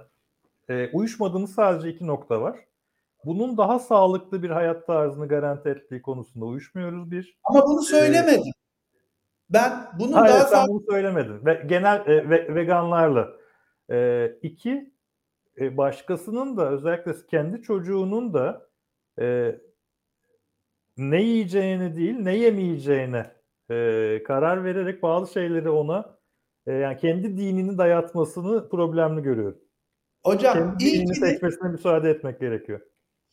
[SPEAKER 1] e, uyuşmadığımız sadece iki nokta var. Bunun daha sağlıklı bir hayat tarzını garanti ettiği konusunda uyuşmuyoruz bir.
[SPEAKER 2] Ama bunu söylemedim. Ee, ben bunun
[SPEAKER 1] hayır,
[SPEAKER 2] daha
[SPEAKER 1] sen bunu söylemedin. Ve genel e, ve, veganlarla. E, iki, e, başkasının da özellikle kendi çocuğunun da e, ne yiyeceğini değil ne yemeyeceğine e, karar vererek bazı şeyleri ona e, yani kendi dinini dayatmasını problemli görüyorum.
[SPEAKER 2] Hocam
[SPEAKER 1] kendi dinini seçmesine müsaade etmek gerekiyor.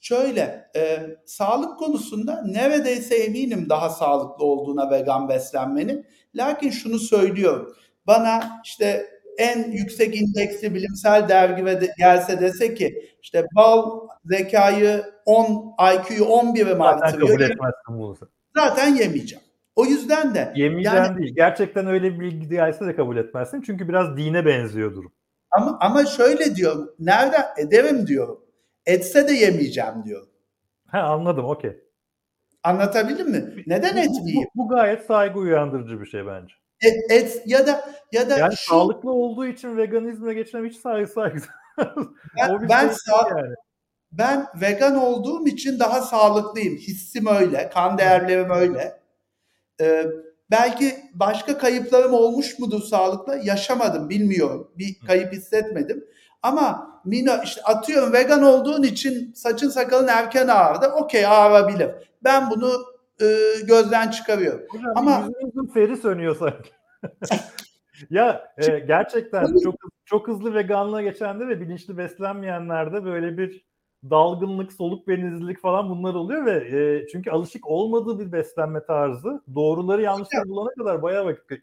[SPEAKER 2] Şöyle e, sağlık konusunda neredeyse eminim daha sağlıklı olduğuna vegan beslenmenin. Lakin şunu söylüyorum. Bana işte en yüksek indeksli bilimsel dergi ve de, gelse dese ki işte bal zekayı 10 IQ'yu 11'e mi artırıyor? bunu. Zaten yemeyeceğim. O yüzden de
[SPEAKER 1] yemeyeceğim yani, değil. Gerçekten öyle bir bilgi gelse de kabul etmezsin. Çünkü biraz dine benziyor durum.
[SPEAKER 2] Ama ama şöyle diyor. Nerede ederim diyor. Etse de yemeyeceğim diyor.
[SPEAKER 1] Ha anladım. Okey.
[SPEAKER 2] Anlatabildim mi? Neden et yiyeyim?
[SPEAKER 1] Bu, bu gayet saygı uyandırıcı bir şey bence.
[SPEAKER 2] Et, et ya da ya da
[SPEAKER 1] yani şu, sağlıklı olduğu için veganizme geçmem hiç saygı saygı.
[SPEAKER 2] ben ben, sağ, yani. ben vegan olduğum için daha sağlıklıyım. Hissim öyle, kan değerlerim öyle. Ee, belki başka kayıplarım olmuş mudur sağlıkla? Yaşamadım, bilmiyorum. Bir kayıp hissetmedim. Ama Mino işte atıyorum vegan olduğun için saçın sakalın erken ağrıdı. Okey ağrabilir. Ben bunu e, gözden çıkarıyorum.
[SPEAKER 1] Hocam, Ama yüzünüzün feri sönüyor sanki. ya e, gerçekten çok çok hızlı veganlığa geçende ve bilinçli beslenmeyenlerde böyle bir dalgınlık, soluk benizlilik falan bunlar oluyor ve e, çünkü alışık olmadığı bir beslenme tarzı doğruları yanlışları bulana kadar bayağı vakit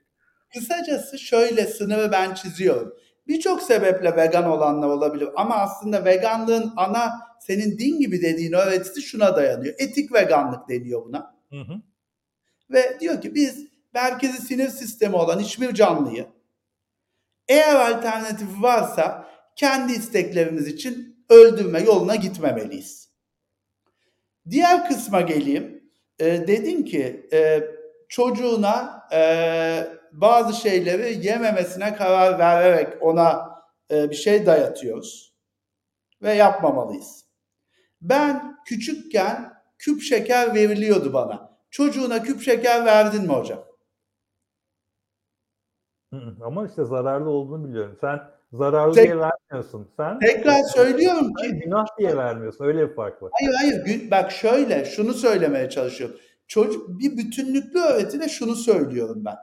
[SPEAKER 2] Kısacası şöyle sınırı ben çiziyorum. Birçok sebeple vegan olanlar olabilir ama aslında veganlığın ana senin din gibi dediğin öğretisi şuna dayanıyor. Etik veganlık deniyor buna.
[SPEAKER 1] Hı hı.
[SPEAKER 2] Ve diyor ki biz merkezi sinir sistemi olan hiçbir canlıyı eğer alternatifi varsa kendi isteklerimiz için öldürme yoluna gitmemeliyiz. Diğer kısma geleyim. E, dedin ki e, çocuğuna e, bazı şeyleri yememesine karar vererek ona e, bir şey dayatıyoruz ve yapmamalıyız. Ben küçükken küp şeker veriliyordu bana. Çocuğuna küp şeker verdin mi hocam?
[SPEAKER 1] Ama işte zararlı olduğunu biliyorum. Sen zararlı Tek, diye vermiyorsun. Sen
[SPEAKER 2] tekrar söylüyorum ki
[SPEAKER 1] günah diye vermiyorsun. Öyle bir fark var.
[SPEAKER 2] Hayır hayır. Bak şöyle şunu söylemeye çalışıyorum. Çocuk bir bütünlüklü öğretide şunu söylüyorum ben.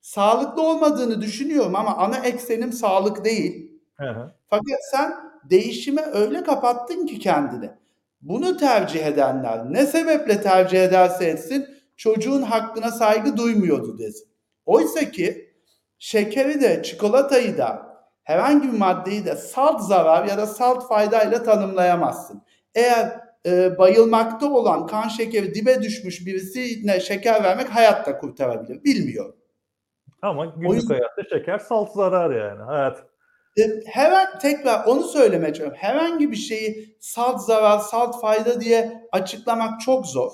[SPEAKER 2] Sağlıklı olmadığını düşünüyorum ama ana eksenim sağlık değil.
[SPEAKER 1] Hı hı.
[SPEAKER 2] Fakat sen değişime öyle kapattın ki kendini. Bunu tercih edenler ne sebeple tercih ederse etsin çocuğun hakkına saygı duymuyordu desin. Oysa ki şekeri de çikolatayı da herhangi bir maddeyi de salt zarar ya da salt faydayla tanımlayamazsın. Eğer e, bayılmakta olan kan şekeri dibe düşmüş birisine şeker vermek hayatta kurtarabilir. Bilmiyorum.
[SPEAKER 1] Ama günlük yüzden, hayatta şeker salt zarar yani. Hayat
[SPEAKER 2] Hemen tekrar onu söylemeye çalışıyorum. Herhangi bir şeyi salt zarar, salt fayda diye açıklamak çok zor.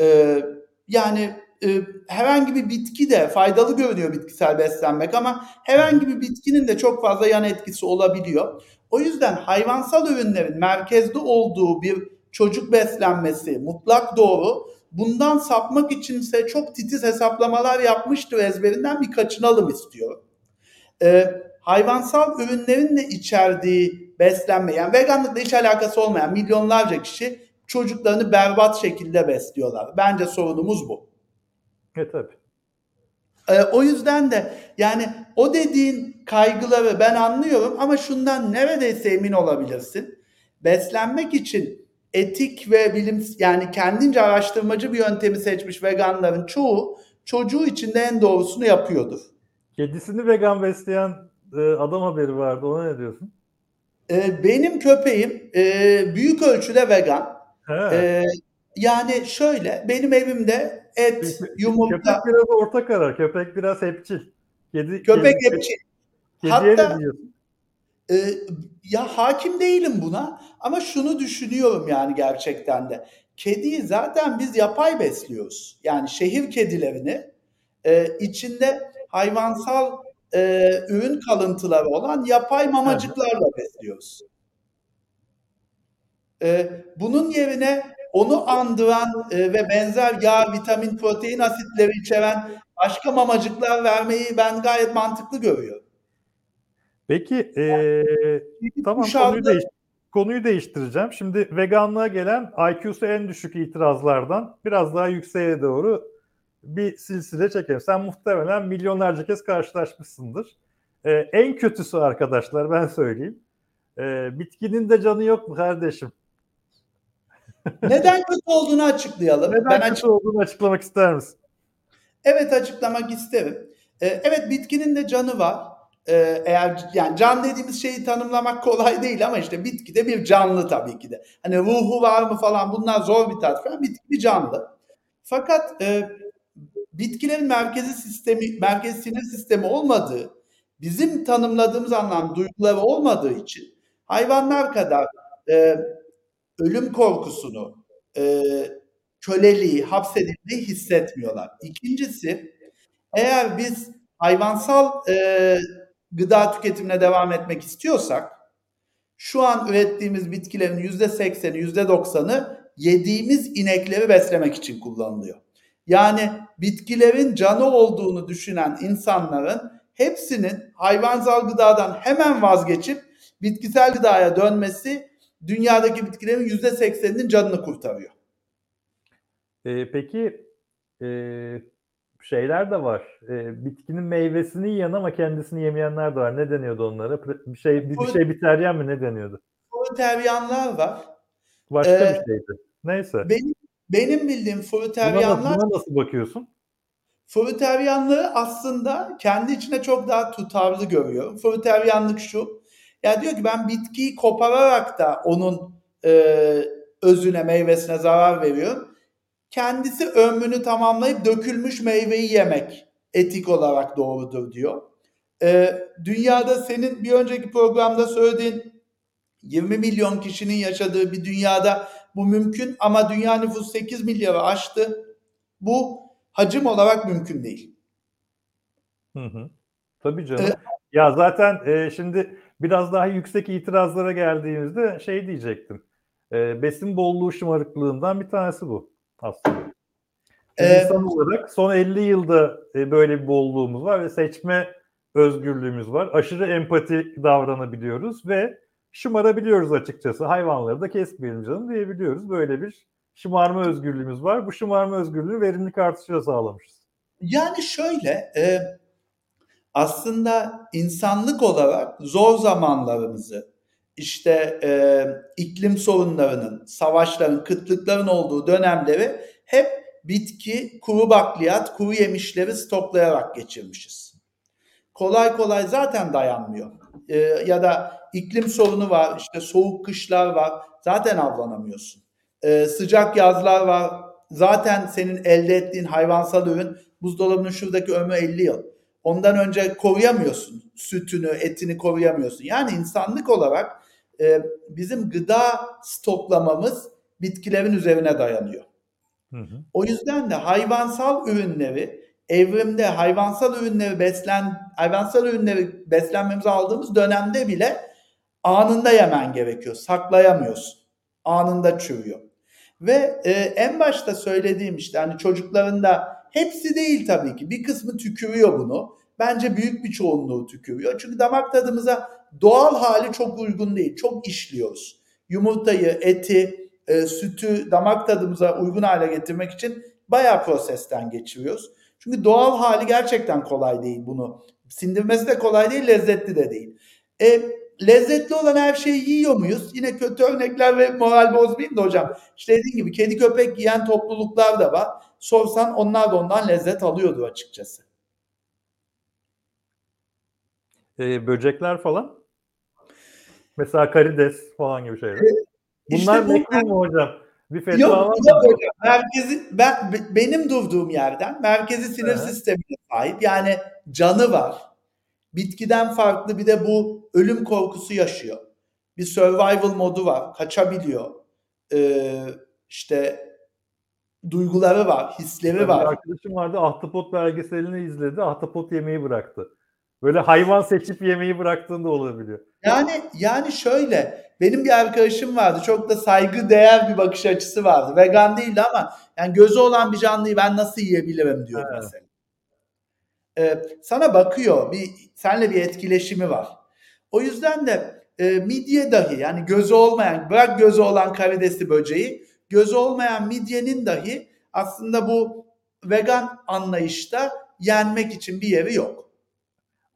[SPEAKER 2] Ee, yani e, herhangi bir bitki de faydalı görünüyor bitkisel beslenmek ama herhangi bir bitkinin de çok fazla yan etkisi olabiliyor. O yüzden hayvansal ürünlerin merkezde olduğu bir çocuk beslenmesi mutlak doğru. Bundan sapmak içinse çok titiz hesaplamalar yapmıştır ezberinden bir kaçınalım istiyor. Ee, hayvansal ürünlerin de içerdiği beslenme yani veganlıkla hiç alakası olmayan milyonlarca kişi çocuklarını berbat şekilde besliyorlar. Bence sorunumuz bu.
[SPEAKER 1] Evet tabii.
[SPEAKER 2] Ee, o yüzden de yani o dediğin kaygıları ben anlıyorum ama şundan neredeyse emin olabilirsin. Beslenmek için etik ve bilim yani kendince araştırmacı bir yöntemi seçmiş veganların çoğu çocuğu için de en doğrusunu yapıyordur.
[SPEAKER 1] Kedisini vegan besleyen e, adam haberi vardı. Ona ne diyorsun?
[SPEAKER 2] E, benim köpeğim e, büyük ölçüde vegan. E, yani şöyle benim evimde et, yumurta.
[SPEAKER 1] Köpek biraz orta karar. Köpek biraz hepçil.
[SPEAKER 2] Kedi, köpek kedi, hepçil.
[SPEAKER 1] Kediye Hatta?
[SPEAKER 2] E, ya hakim değilim buna ama şunu düşünüyorum yani gerçekten de. Kediyi zaten biz yapay besliyoruz. Yani şehir kedilerini e, içinde hayvansal e, ürün kalıntıları olan yapay mamacıklarla besliyoruz. E, bunun yerine onu andıran e, ve benzer yağ, vitamin, protein asitleri içeren başka mamacıklar vermeyi ben gayet mantıklı görüyorum.
[SPEAKER 1] Peki ee, tamam Kuşağında... konuyu, değiş konuyu değiştireceğim. Şimdi veganlığa gelen IQ'su en düşük itirazlardan biraz daha yükseğe doğru bir silsile çekelim. Sen muhtemelen milyonlarca kez karşılaşmışsındır. Ee, en kötüsü arkadaşlar ben söyleyeyim. Ee, bitkinin de canı yok mu kardeşim?
[SPEAKER 2] Neden kötü olduğunu açıklayalım.
[SPEAKER 1] Neden ben kötü açık... olduğunu açıklamak ister misin?
[SPEAKER 2] Evet açıklamak isterim. Ee, evet bitkinin de canı var. Ee, eğer yani can dediğimiz şeyi tanımlamak kolay değil ama işte bitki de bir canlı tabii ki de. Hani ruhu var mı falan bunlar zor bir tartışma. Bitki bir canlı. Fakat e, bitkilerin merkezi sistemi, merkezi sinir sistemi olmadığı, bizim tanımladığımız anlam duyguları olmadığı için hayvanlar kadar e, ölüm korkusunu, e, köleliği, hapsedilmeyi hissetmiyorlar. İkincisi, eğer biz hayvansal e, gıda tüketimine devam etmek istiyorsak, şu an ürettiğimiz bitkilerin yüzde sekseni, yüzde doksanı yediğimiz inekleri beslemek için kullanılıyor. Yani bitkilerin canı olduğunu düşünen insanların hepsinin hayvansal gıdadan hemen vazgeçip bitkisel gıdaya dönmesi dünyadaki bitkilerin yüzde sekseninin canını kurtarıyor.
[SPEAKER 1] Ee, peki e, şeyler de var. E, bitkinin meyvesini yiyen ama kendisini yemeyenler de var. Ne deniyordu onlara? Bir şey bir, bir şey biteryen mi ne deniyordu?
[SPEAKER 2] Fruteryanlar var.
[SPEAKER 1] Başka ee, bir şeydi. Neyse.
[SPEAKER 2] Benim benim bildiğim fruteryanlar...
[SPEAKER 1] Buna, nasıl bakıyorsun?
[SPEAKER 2] Fruteryanlığı aslında kendi içine çok daha tutarlı görüyor. Fruteryanlık şu. Ya diyor ki ben bitkiyi kopararak da onun e, özüne, meyvesine zarar veriyorum. Kendisi ömrünü tamamlayıp dökülmüş meyveyi yemek etik olarak doğrudur diyor. E, dünyada senin bir önceki programda söylediğin 20 milyon kişinin yaşadığı bir dünyada bu mümkün ama dünya nüfusu 8 milyarı aştı. Bu hacim olarak mümkün değil.
[SPEAKER 1] Hı hı. Tabii canım. Ee, ya zaten e, şimdi biraz daha yüksek itirazlara geldiğimizde şey diyecektim. E, besin bolluğu şımarıklığından bir tanesi bu aslında. Ee, İnsan olarak son 50 yılda e, böyle bir bolluğumuz var ve seçme özgürlüğümüz var. Aşırı empati davranabiliyoruz ve şımarabiliyoruz açıkçası. Hayvanları da kesmeyelim canım diyebiliyoruz. Böyle bir şımarma özgürlüğümüz var. Bu şımarma özgürlüğü verimlilik artışıyla sağlamışız.
[SPEAKER 2] Yani şöyle e, aslında insanlık olarak zor zamanlarımızı işte e, iklim sorunlarının, savaşların, kıtlıkların olduğu dönemleri hep bitki, kuru bakliyat, kuru yemişleri stoklayarak geçirmişiz. Kolay kolay zaten dayanmıyor. E, ya da iklim sorunu var, işte soğuk kışlar var, zaten avlanamıyorsun. E, sıcak yazlar var, zaten senin elde ettiğin hayvansal ürün buzdolabının şuradaki ömrü 50 yıl. Ondan önce koruyamıyorsun. Sütünü, etini koruyamıyorsun. Yani insanlık olarak e, bizim gıda stoklamamız bitkilerin üzerine dayanıyor. Hı hı. O yüzden de hayvansal ürünleri evrimde hayvansal ürünleri beslen hayvansal ürünleri beslenmemize aldığımız dönemde bile anında yemen gerekiyor. Saklayamıyorsun. Anında çürüyor. Ve e, en başta söylediğim işte hani çocukların da hepsi değil tabii ki bir kısmı tükürüyor bunu. Bence büyük bir çoğunluğu tükürüyor. Çünkü damak tadımıza doğal hali çok uygun değil. Çok işliyoruz. Yumurtayı, eti, e, sütü damak tadımıza uygun hale getirmek için bayağı prosesten geçiriyoruz. Çünkü doğal hali gerçekten kolay değil bunu. Sindirmesi de kolay değil, lezzetli de değil. E, lezzetli olan her şeyi yiyor muyuz? Yine kötü örnekler ve moral bozmayayım da hocam. İşte dediğim gibi kedi köpek yiyen topluluklar da var. Sorsan onlar da ondan lezzet alıyordu açıkçası.
[SPEAKER 1] Ee, böcekler falan? Mesela karides falan gibi şeyler. Bunlar işte mekruh mu hocam?
[SPEAKER 2] Bir fetva yok, var mı? Yok hocam. Merkezi, ben, benim durduğum yerden merkezi sinir evet. sistemine sahip. Yani canı var. Bitkiden farklı bir de bu ölüm korkusu yaşıyor. Bir survival modu var. Kaçabiliyor. Ee, işte duyguları var, hisleri
[SPEAKER 1] bir
[SPEAKER 2] var.
[SPEAKER 1] Bir arkadaşım vardı Ahtapot belgeselini izledi. Ahtapot yemeği bıraktı. Böyle hayvan seçip yemeği bıraktığında olabiliyor.
[SPEAKER 2] Yani yani şöyle benim bir arkadaşım vardı. Çok da saygı değer bir bakış açısı vardı. Vegan değildi ama yani gözü olan bir canlıyı ben nasıl yiyebilirim diyor evet. mesela. Ee, sana bakıyor. Bir senle bir etkileşimi var. O yüzden de e, midye dahi yani gözü olmayan bırak gözü olan karidesi böceği gözü olmayan midyenin dahi aslında bu vegan anlayışta yenmek için bir yeri yok.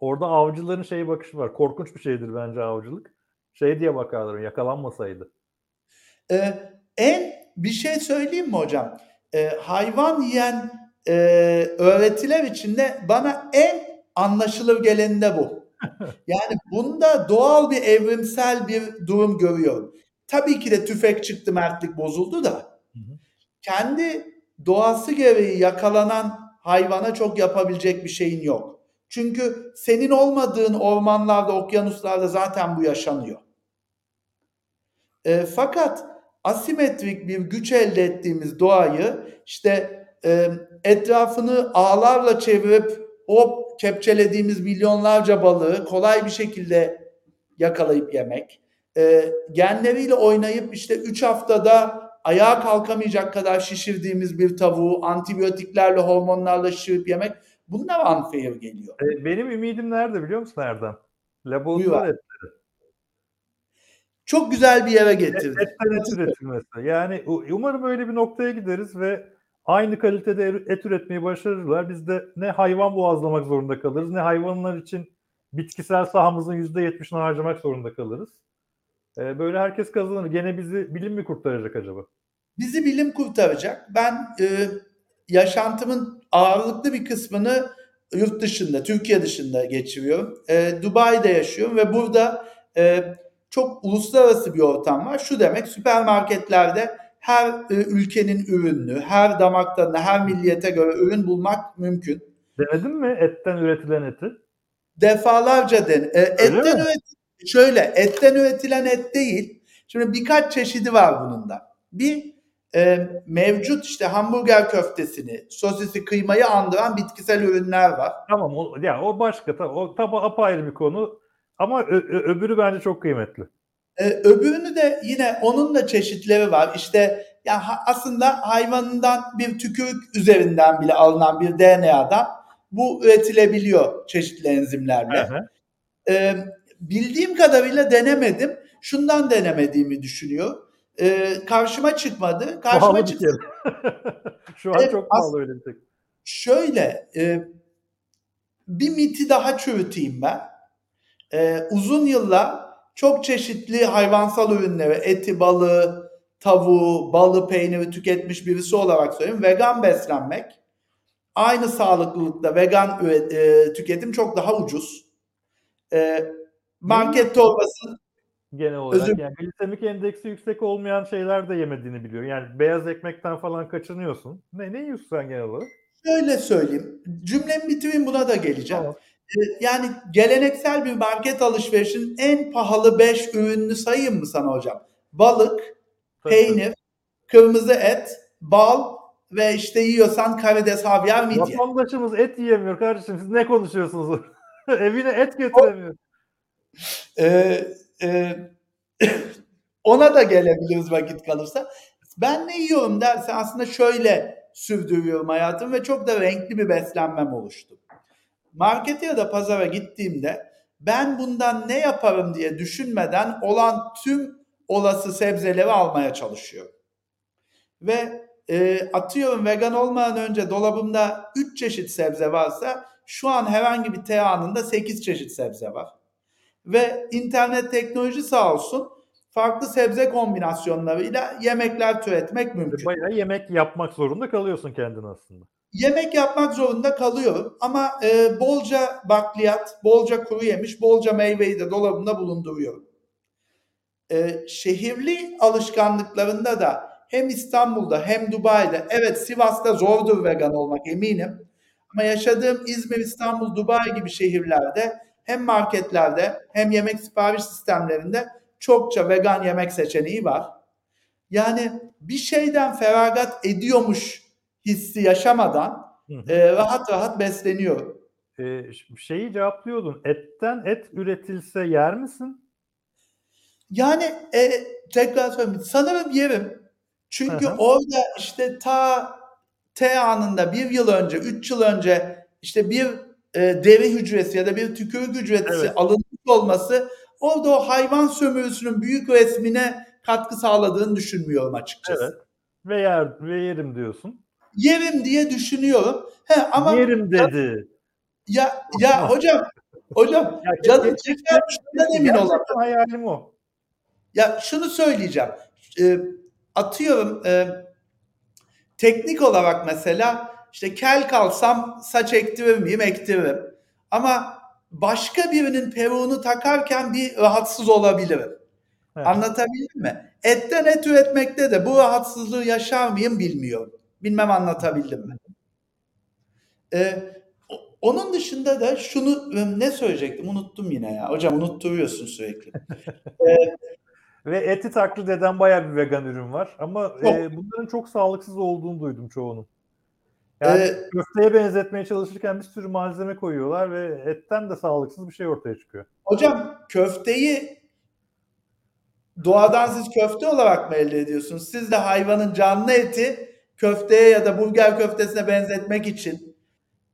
[SPEAKER 1] Orada avcıların şey bakışı var. Korkunç bir şeydir bence avcılık. Şey diye bakarlar yakalanmasaydı.
[SPEAKER 2] Ee, en bir şey söyleyeyim mi hocam? Ee, hayvan yiyen e, öğretiler içinde bana en anlaşılır geleni de bu. Yani bunda doğal bir evrimsel bir durum görüyorum. Tabii ki de tüfek çıktı mertlik bozuldu da. Kendi doğası gereği yakalanan hayvana çok yapabilecek bir şeyin yok. Çünkü senin olmadığın ormanlarda, okyanuslarda zaten bu yaşanıyor. E, fakat asimetrik bir güç elde ettiğimiz doğayı işte e, etrafını ağlarla çevirip o kepçelediğimiz milyonlarca balığı kolay bir şekilde yakalayıp yemek, e, genleriyle oynayıp işte 3 haftada ayağa kalkamayacak kadar şişirdiğimiz bir tavuğu antibiyotiklerle, hormonlarla şişirip yemek bunlar unfair geliyor.
[SPEAKER 1] E, benim ümidim nerede biliyor musun Erdem? Laboratuvar etleri.
[SPEAKER 2] Çok güzel bir yere getirdi.
[SPEAKER 1] Etten et üretilmesi. Yani umarım öyle bir noktaya gideriz ve aynı kalitede et üretmeyi başarırlar. Biz de ne hayvan boğazlamak zorunda kalırız ne hayvanlar için bitkisel sahamızın %70'ini harcamak zorunda kalırız. Ee, böyle herkes kazanır. Gene bizi bilim mi kurtaracak acaba?
[SPEAKER 2] Bizi bilim kurtaracak. Ben e, yaşantımın ağırlıklı bir kısmını yurt dışında, Türkiye dışında geçiriyorum. E, Dubai'de yaşıyorum ve burada e, çok uluslararası bir ortam var. Şu demek süpermarketlerde her e, ülkenin ürününü, her damak tadına, her milliyete göre ürün bulmak mümkün.
[SPEAKER 1] Denedin mi etten üretilen eti?
[SPEAKER 2] Defalarca den. E, etten üret şöyle etten üretilen et değil. Şimdi birkaç çeşidi var bunun da. Bir e, mevcut işte hamburger köftesini, sosisi, kıymayı andıran bitkisel ürünler var.
[SPEAKER 1] Tamam o, ya o başka o tabi apayrı bir konu ama ö, ö, öbürü bence çok kıymetli.
[SPEAKER 2] Ee, öbürünü de yine onun da çeşitleri var. İşte yani aslında hayvanından bir tükürük üzerinden bile alınan bir DNA'dan bu üretilebiliyor çeşitli enzimlerle. Ee, bildiğim kadarıyla denemedim. Şundan denemediğimi düşünüyor. Ee, karşıma çıkmadı. Karşıma
[SPEAKER 1] çıktı. Şu an evet, çok pahalı öyle bir tek.
[SPEAKER 2] Şöyle e, bir miti daha çürüteyim ben. E, uzun yıllar çok çeşitli hayvansal ürünleri, eti, balığı, tavuğu, balı, peyniri tüketmiş birisi olarak söyleyeyim. Vegan beslenmek aynı sağlıklılıkta vegan e, tüketim çok daha ucuz. E, market torbası
[SPEAKER 1] genel olarak Özür... yani glisemik endeksi yüksek olmayan şeyler de yemediğini biliyor. Yani beyaz ekmekten falan kaçınıyorsun. Ne ne yiyorsun sen genel olarak?
[SPEAKER 2] Şöyle söyleyeyim. Cümlemi bitireyim buna da geleceğim. Tamam. Ee, yani geleneksel bir market alışverişinin en pahalı 5 ürününü sayayım mı sana hocam? Balık, peynir, kırmızı et, bal ve işte yiyorsan karides, havyar, midye.
[SPEAKER 1] Vatandaşımız et yiyemiyor kardeşim. Siz ne konuşuyorsunuz? Evine et getiremiyor.
[SPEAKER 2] Ee, e, ona da gelebiliriz vakit kalırsa. Ben ne yiyorum derse aslında şöyle sürdürüyorum hayatım ve çok da renkli bir beslenmem oluştu. Markete ya da pazara gittiğimde ben bundan ne yaparım diye düşünmeden olan tüm olası sebzeleri almaya çalışıyorum. Ve e, atıyorum vegan olmadan önce dolabımda 3 çeşit sebze varsa şu an herhangi bir teanında 8 çeşit sebze var. Ve internet teknoloji sağ olsun farklı sebze kombinasyonlarıyla yemekler türetmek mümkün.
[SPEAKER 1] Bayağı yemek yapmak zorunda kalıyorsun kendin aslında.
[SPEAKER 2] Yemek yapmak zorunda kalıyorum ama e, bolca bakliyat, bolca kuru yemiş, bolca meyveyi de dolabımda bulunduruyorum. E, şehirli alışkanlıklarında da hem İstanbul'da hem Dubai'de, evet Sivas'ta zordur vegan olmak eminim. Ama yaşadığım İzmir, İstanbul, Dubai gibi şehirlerde hem marketlerde hem yemek sipariş sistemlerinde çokça vegan yemek seçeneği var. Yani bir şeyden feragat ediyormuş hissi yaşamadan e, rahat rahat besleniyorum.
[SPEAKER 1] Ee, şeyi cevaplıyordun. Etten et üretilse yer misin?
[SPEAKER 2] Yani e, tekrar söyleyeyim. Sanırım yerim. Çünkü Hı-hı. orada işte ta T anında bir yıl önce, üç yıl önce işte bir e, deri hücresi ya da bir tükürük hücresi evet. alınmış olması orada o hayvan sömürüsünün büyük resmine katkı sağladığını düşünmüyorum açıkçası. Evet.
[SPEAKER 1] Ve yer ve yerim diyorsun.
[SPEAKER 2] Yerim diye düşünüyorum. He ama
[SPEAKER 1] yerim dedi.
[SPEAKER 2] Ya ya hocam hocam ya, canım çeker şundan emin olamam.
[SPEAKER 1] Hayalim o.
[SPEAKER 2] Ya şunu söyleyeceğim. E, atıyorum e, teknik olarak mesela işte kel kalsam saç ektirir miyim? Ektiririm. Ama başka birinin peruğunu takarken bir rahatsız olabilirim. Evet. Anlatabildim mi? Etten et üretmekte de bu rahatsızlığı yaşar mıyım bilmiyorum. Bilmem anlatabildim mi? Ee, onun dışında da şunu ne söyleyecektim unuttum yine ya. Hocam unutturuyorsun sürekli.
[SPEAKER 1] ee, Ve eti taklit eden bayağı bir vegan ürün var. Ama e, bunların çok sağlıksız olduğunu duydum çoğunun. Yani ee, köfteye benzetmeye çalışırken bir sürü malzeme koyuyorlar ve etten de sağlıksız bir şey ortaya çıkıyor.
[SPEAKER 2] Hocam köfteyi doğadan siz köfte olarak mı elde ediyorsunuz? Siz de hayvanın canlı eti köfteye ya da burger köftesine benzetmek için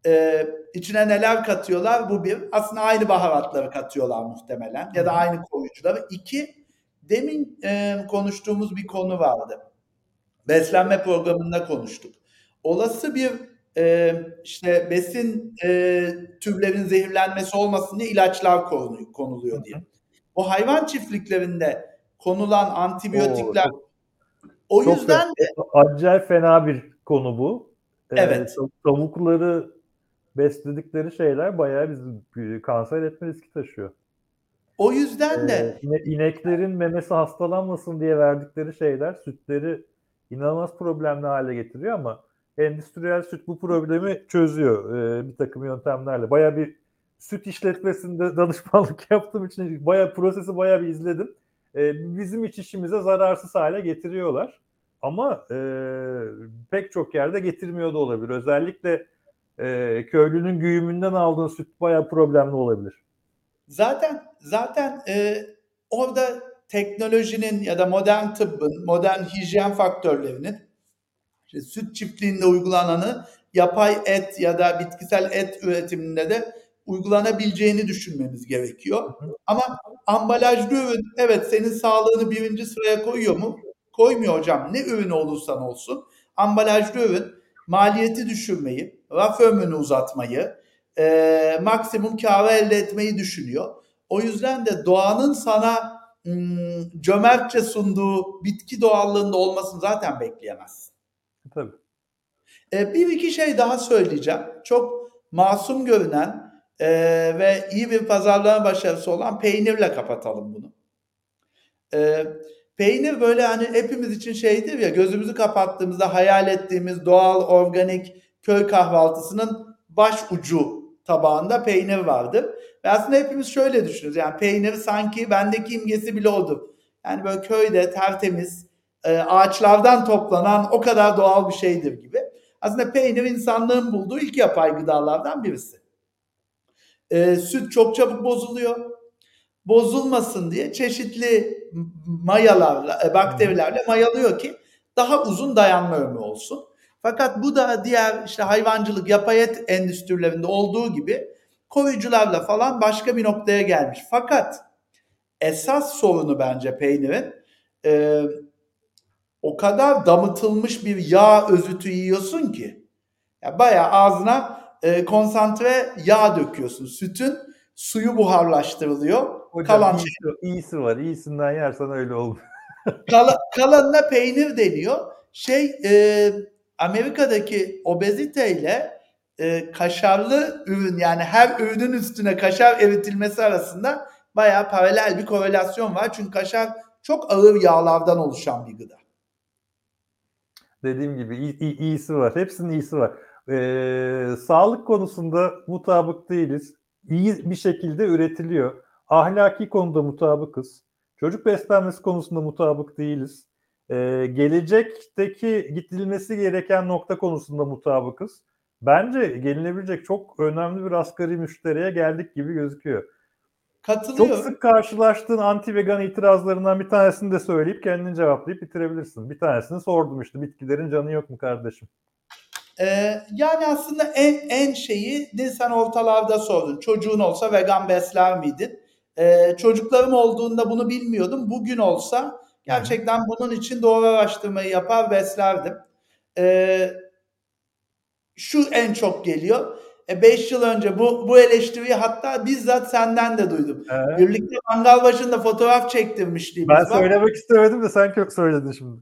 [SPEAKER 2] e, içine neler katıyorlar? Bu bir. Aslında aynı baharatları katıyorlar muhtemelen ya da aynı koyucuları. İki, demin e, konuştuğumuz bir konu vardı. Beslenme programında konuştuk olası bir e, işte besin e, türlerinin zehirlenmesi olmasın diye ilaçlar konuluyor, konuluyor diye. O hayvan çiftliklerinde konulan antibiyotikler
[SPEAKER 1] Oo,
[SPEAKER 2] o
[SPEAKER 1] çok
[SPEAKER 2] yüzden de
[SPEAKER 1] acayip fena bir konu bu. Ee,
[SPEAKER 2] Evet.
[SPEAKER 1] Tavukları besledikleri şeyler bayağı bizi kanser etme riski taşıyor.
[SPEAKER 2] o yüzden de
[SPEAKER 1] Ee, ine- ineklerin memesi hastalanmasın diye verdikleri şeyler sütleri inanılmaz problemli hale getiriyor ama endüstriyel süt bu problemi çözüyor ee, bir takım yöntemlerle. Bayağı bir süt işletmesinde danışmanlık yaptığım için bayağı prosesi bayağı bir izledim. Ee, bizim iç işimize zararsız hale getiriyorlar. Ama e, pek çok yerde getirmiyor da olabilir. Özellikle e, köylünün güğümünden aldığın süt bayağı problemli olabilir.
[SPEAKER 2] Zaten zaten e, orada teknolojinin ya da modern tıbbın, modern hijyen faktörlerinin işte süt çiftliğinde uygulananı yapay et ya da bitkisel et üretiminde de uygulanabileceğini düşünmemiz gerekiyor. Ama ambalajlı ürün evet senin sağlığını birinci sıraya koyuyor mu? Koymuyor hocam. Ne ürün olursan olsun. Ambalajlı ürün maliyeti düşürmeyi, raf ömrünü uzatmayı, e, maksimum karı elde etmeyi düşünüyor. O yüzden de doğanın sana hmm, cömertçe sunduğu bitki doğallığında olmasını zaten bekleyemezsin.
[SPEAKER 1] Tabii.
[SPEAKER 2] E, bir iki şey daha söyleyeceğim. Çok masum görünen e, ve iyi bir pazarlama başarısı olan peynirle kapatalım bunu. E, peynir böyle hani hepimiz için şeydir ya gözümüzü kapattığımızda hayal ettiğimiz doğal organik köy kahvaltısının baş ucu tabağında peynir vardır. Ve aslında hepimiz şöyle düşünürüz. Yani peynir sanki bendeki imgesi bile odur. Yani böyle köyde tertemiz e, ağaçlardan toplanan o kadar doğal bir şeydir gibi. Aslında peynir insanlığın bulduğu ilk yapay gıdalardan birisi. E, süt çok çabuk bozuluyor. Bozulmasın diye çeşitli mayalarla, e, bakterilerle mayalıyor ki daha uzun dayanma ömrü olsun. Fakat bu da diğer işte hayvancılık, yapay et endüstrilerinde olduğu gibi koruyucularla falan başka bir noktaya gelmiş. Fakat esas sorunu bence peynirin e, o kadar damıtılmış bir yağ özütü yiyorsun ki ya bayağı ağzına e, konsantre yağ döküyorsun. Sütün suyu buharlaştırılıyor.
[SPEAKER 1] Hocam
[SPEAKER 2] Kalan
[SPEAKER 1] iyisi, iyisi var. İyisinden yersen öyle olur.
[SPEAKER 2] Kala, kalanına peynir deniyor. Şey e, Amerika'daki obeziteyle e, kaşarlı ürün yani her ürünün üstüne kaşar eritilmesi arasında bayağı paralel bir korelasyon var. Çünkü kaşar çok ağır yağlardan oluşan bir gıda.
[SPEAKER 1] Dediğim gibi iyi- iyisi var. Hepsinin iyisi var. Ee, sağlık konusunda mutabık değiliz. İyi bir şekilde üretiliyor. Ahlaki konuda mutabıkız. Çocuk beslenmesi konusunda mutabık değiliz. Ee, gelecekteki gidilmesi gereken nokta konusunda mutabıkız. Bence gelinebilecek çok önemli bir asgari müşteriye geldik gibi gözüküyor. Çok
[SPEAKER 2] Katılıyorum.
[SPEAKER 1] sık karşılaştığın anti vegan itirazlarından bir tanesini de söyleyip kendini cevaplayıp bitirebilirsin. Bir tanesini sordum işte bitkilerin canı yok mu kardeşim?
[SPEAKER 2] Ee, yani aslında en, en şeyi de sen ortalarda sordun. Çocuğun olsa vegan besler miydin? Ee, çocuklarım olduğunda bunu bilmiyordum. Bugün olsa gerçekten bunun için doğru araştırmayı yapar beslerdim. Ee, şu en çok geliyor. 5 yıl önce bu, bu eleştiriyi hatta bizzat senden de duydum.
[SPEAKER 1] Ee,
[SPEAKER 2] Birlikte mangal başında fotoğraf çektirmişliğimiz
[SPEAKER 1] ben
[SPEAKER 2] var.
[SPEAKER 1] söylemek istemedim de sen çok söyledin şimdi.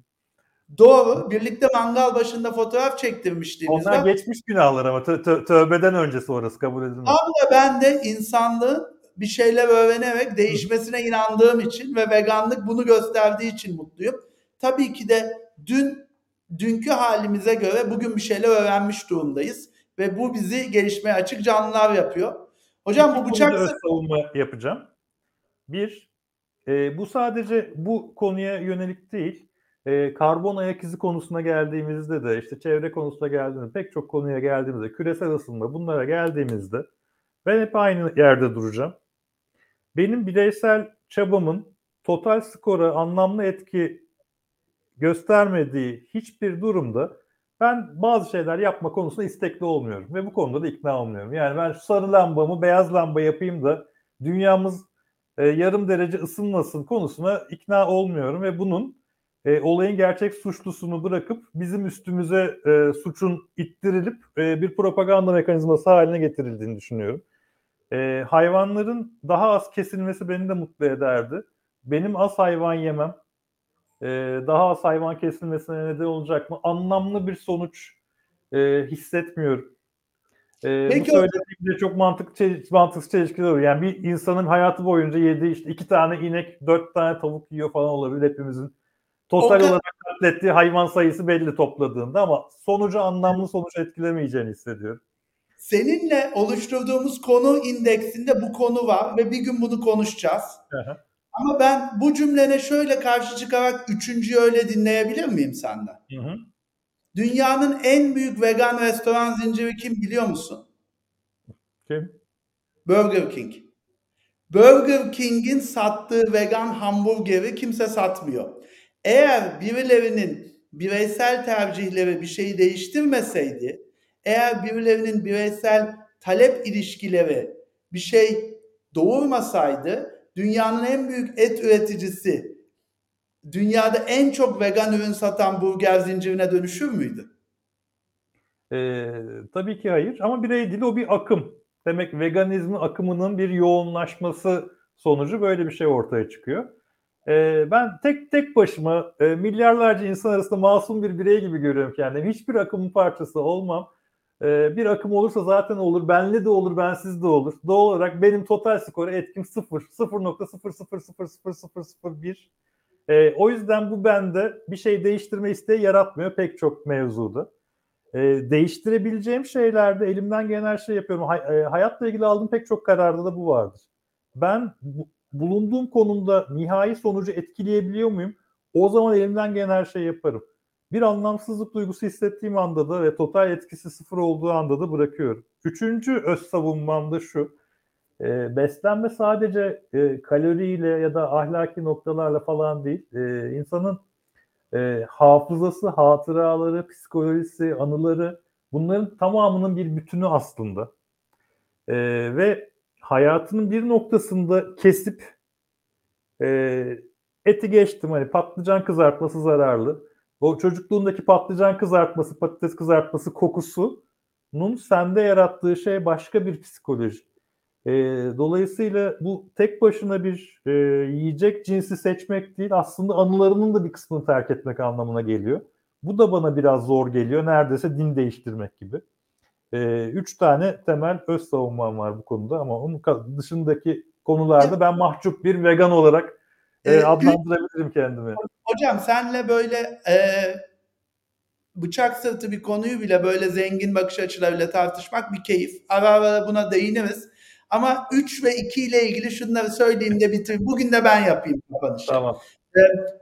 [SPEAKER 2] Doğru. Birlikte mangal başında fotoğraf çektirmişliğimiz
[SPEAKER 1] Onlar
[SPEAKER 2] var.
[SPEAKER 1] geçmiş günahlar ama tö- tö- tövbeden öncesi orası kabul edilmez.
[SPEAKER 2] Da ben de insanlığın bir şeyler öğrenerek değişmesine inandığım için ve veganlık bunu gösterdiği için mutluyum. Tabii ki de dün dünkü halimize göre bugün bir şeyler öğrenmiş durumdayız ve bu bizi gelişmeye açık canlılar yapıyor. Hocam bu
[SPEAKER 1] İki
[SPEAKER 2] bıçak
[SPEAKER 1] öz savunma yapacağım. Bir, e, bu sadece bu konuya yönelik değil. E, karbon ayak izi konusuna geldiğimizde de işte çevre konusuna geldiğimizde pek çok konuya geldiğimizde küresel ısınma bunlara geldiğimizde ben hep aynı yerde duracağım. Benim bireysel çabamın total skora anlamlı etki göstermediği hiçbir durumda ben bazı şeyler yapma konusunda istekli olmuyorum ve bu konuda da ikna olmuyorum. Yani ben sarı lambamı beyaz lamba yapayım da dünyamız e, yarım derece ısınmasın konusuna ikna olmuyorum ve bunun e, olayın gerçek suçlusunu bırakıp bizim üstümüze e, suçun ittirilip e, bir propaganda mekanizması haline getirildiğini düşünüyorum. E, hayvanların daha az kesilmesi beni de mutlu ederdi. Benim az hayvan yemem, e, daha az hayvan kesilmesine neden olacak mı? Anlamlı bir sonuç e, hissetmiyorum. E,
[SPEAKER 2] Peki
[SPEAKER 1] bu söylediğimde çok mantık çeliş, mantıksız çelişkiler olur. Yani bir insanın hayatı boyunca yediği işte iki tane inek, dört tane tavuk yiyor falan olabilir hepimizin. Total
[SPEAKER 2] kadar-
[SPEAKER 1] olarak katlettiği hayvan sayısı belli topladığında ama sonucu anlamlı sonuç etkilemeyeceğini hissediyorum.
[SPEAKER 2] Seninle oluşturduğumuz konu indeksinde bu konu var ve bir gün bunu konuşacağız.
[SPEAKER 1] Hı.
[SPEAKER 2] Ama ben bu cümlene şöyle karşı çıkarak üçüncüyü öyle dinleyebilir miyim senden?
[SPEAKER 1] Hı hı.
[SPEAKER 2] Dünyanın en büyük vegan restoran zinciri kim biliyor musun?
[SPEAKER 1] Kim?
[SPEAKER 2] Burger King. Burger King'in sattığı vegan hamburgeri kimse satmıyor. Eğer birilerinin bireysel tercihleri bir şeyi değiştirmeseydi, eğer birilerinin bireysel talep ilişkileri bir şey doğurmasaydı, dünyanın en büyük et üreticisi, dünyada en çok vegan ürün satan burger zincirine dönüşür müydü?
[SPEAKER 1] Ee, tabii ki hayır ama birey değil o bir akım. Demek veganizmin akımının bir yoğunlaşması sonucu böyle bir şey ortaya çıkıyor. Ee, ben tek tek başıma e, milyarlarca insan arasında masum bir birey gibi görüyorum kendimi. Hiçbir akımın parçası olmam. Ee, bir akım olursa zaten olur. Benli de olur, bensiz de olur. Doğal olarak benim total skora etkim 0. 0.0000001. Ee, o yüzden bu bende bir şey değiştirme isteği yaratmıyor pek çok mevzuda. E, değiştirebileceğim şeylerde elimden gelen her şeyi yapıyorum. Hay- e, hayatla ilgili aldığım pek çok kararda da bu vardır. Ben bu- bulunduğum konumda nihai sonucu etkileyebiliyor muyum? O zaman elimden gelen her şeyi yaparım. Bir anlamsızlık duygusu hissettiğim anda da ve total etkisi sıfır olduğu anda da bırakıyorum. Üçüncü öz savunmam da şu. E, beslenme sadece e, kaloriyle ya da ahlaki noktalarla falan değil. E, insanın e, hafızası, hatıraları, psikolojisi, anıları bunların tamamının bir bütünü aslında. E, ve hayatının bir noktasında kesip e, eti geçtim hani patlıcan kızartması zararlı. O çocukluğundaki patlıcan kızartması, patates kızartması kokusunun sende yarattığı şey başka bir psikoloji. E, dolayısıyla bu tek başına bir e, yiyecek cinsi seçmek değil aslında anılarının da bir kısmını terk etmek anlamına geliyor. Bu da bana biraz zor geliyor. Neredeyse din değiştirmek gibi. E, üç tane temel öz savunmam var bu konuda ama onun dışındaki konularda ben mahcup bir vegan olarak e,
[SPEAKER 2] Evet,
[SPEAKER 1] adlandırabilirim kendimi.
[SPEAKER 2] Hocam senle böyle e, bıçak sırtı bir konuyu bile böyle zengin bakış açılarıyla tartışmak bir keyif. Ara ara buna değiniriz. Ama 3 ve 2 ile ilgili şunları söyleyeyim de bitir. Bugün de ben yapayım kapanışı.
[SPEAKER 1] Tamam.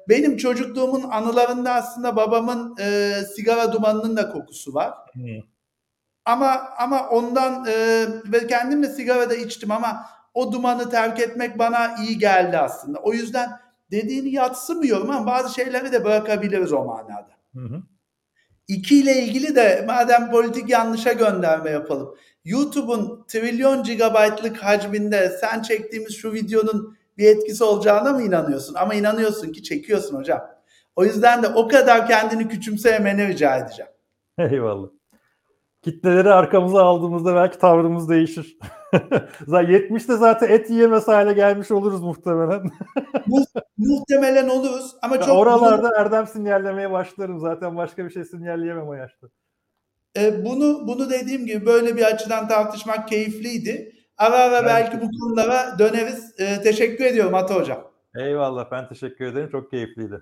[SPEAKER 2] Benim çocukluğumun anılarında aslında babamın e, sigara dumanının da kokusu var.
[SPEAKER 1] Hmm.
[SPEAKER 2] Ama ama ondan e, ve kendim de sigara da içtim ama o dumanı terk etmek bana iyi geldi aslında. O yüzden dediğini yatsımıyorum ama bazı şeyleri de bırakabiliriz o manada.
[SPEAKER 1] Hı hı.
[SPEAKER 2] İki ile ilgili de madem politik yanlışa gönderme yapalım. YouTube'un trilyon gigabaytlık hacminde sen çektiğimiz şu videonun bir etkisi olacağına mı inanıyorsun? Ama inanıyorsun ki çekiyorsun hocam. O yüzden de o kadar kendini küçümsemeni rica edeceğim.
[SPEAKER 1] Eyvallah. Kitleleri arkamıza aldığımızda belki tavrımız değişir. Zaten 70'te zaten et yiyemez hale gelmiş oluruz muhtemelen.
[SPEAKER 2] Muhtemelen oluruz ama
[SPEAKER 1] Ya
[SPEAKER 2] çok
[SPEAKER 1] oralarda Erdem sinyallemeye başlarım. Zaten başka bir şey sinyalleyemem o yaşta.
[SPEAKER 2] E, bunu bunu dediğim gibi böyle bir açıdan tartışmak keyifliydi. Ara ara
[SPEAKER 1] Ben
[SPEAKER 2] belki bu konulara döneriz. E, teşekkür ediyorum Ata Hocam.
[SPEAKER 1] Eyvallah ben teşekkür ederim. Çok keyifliydi.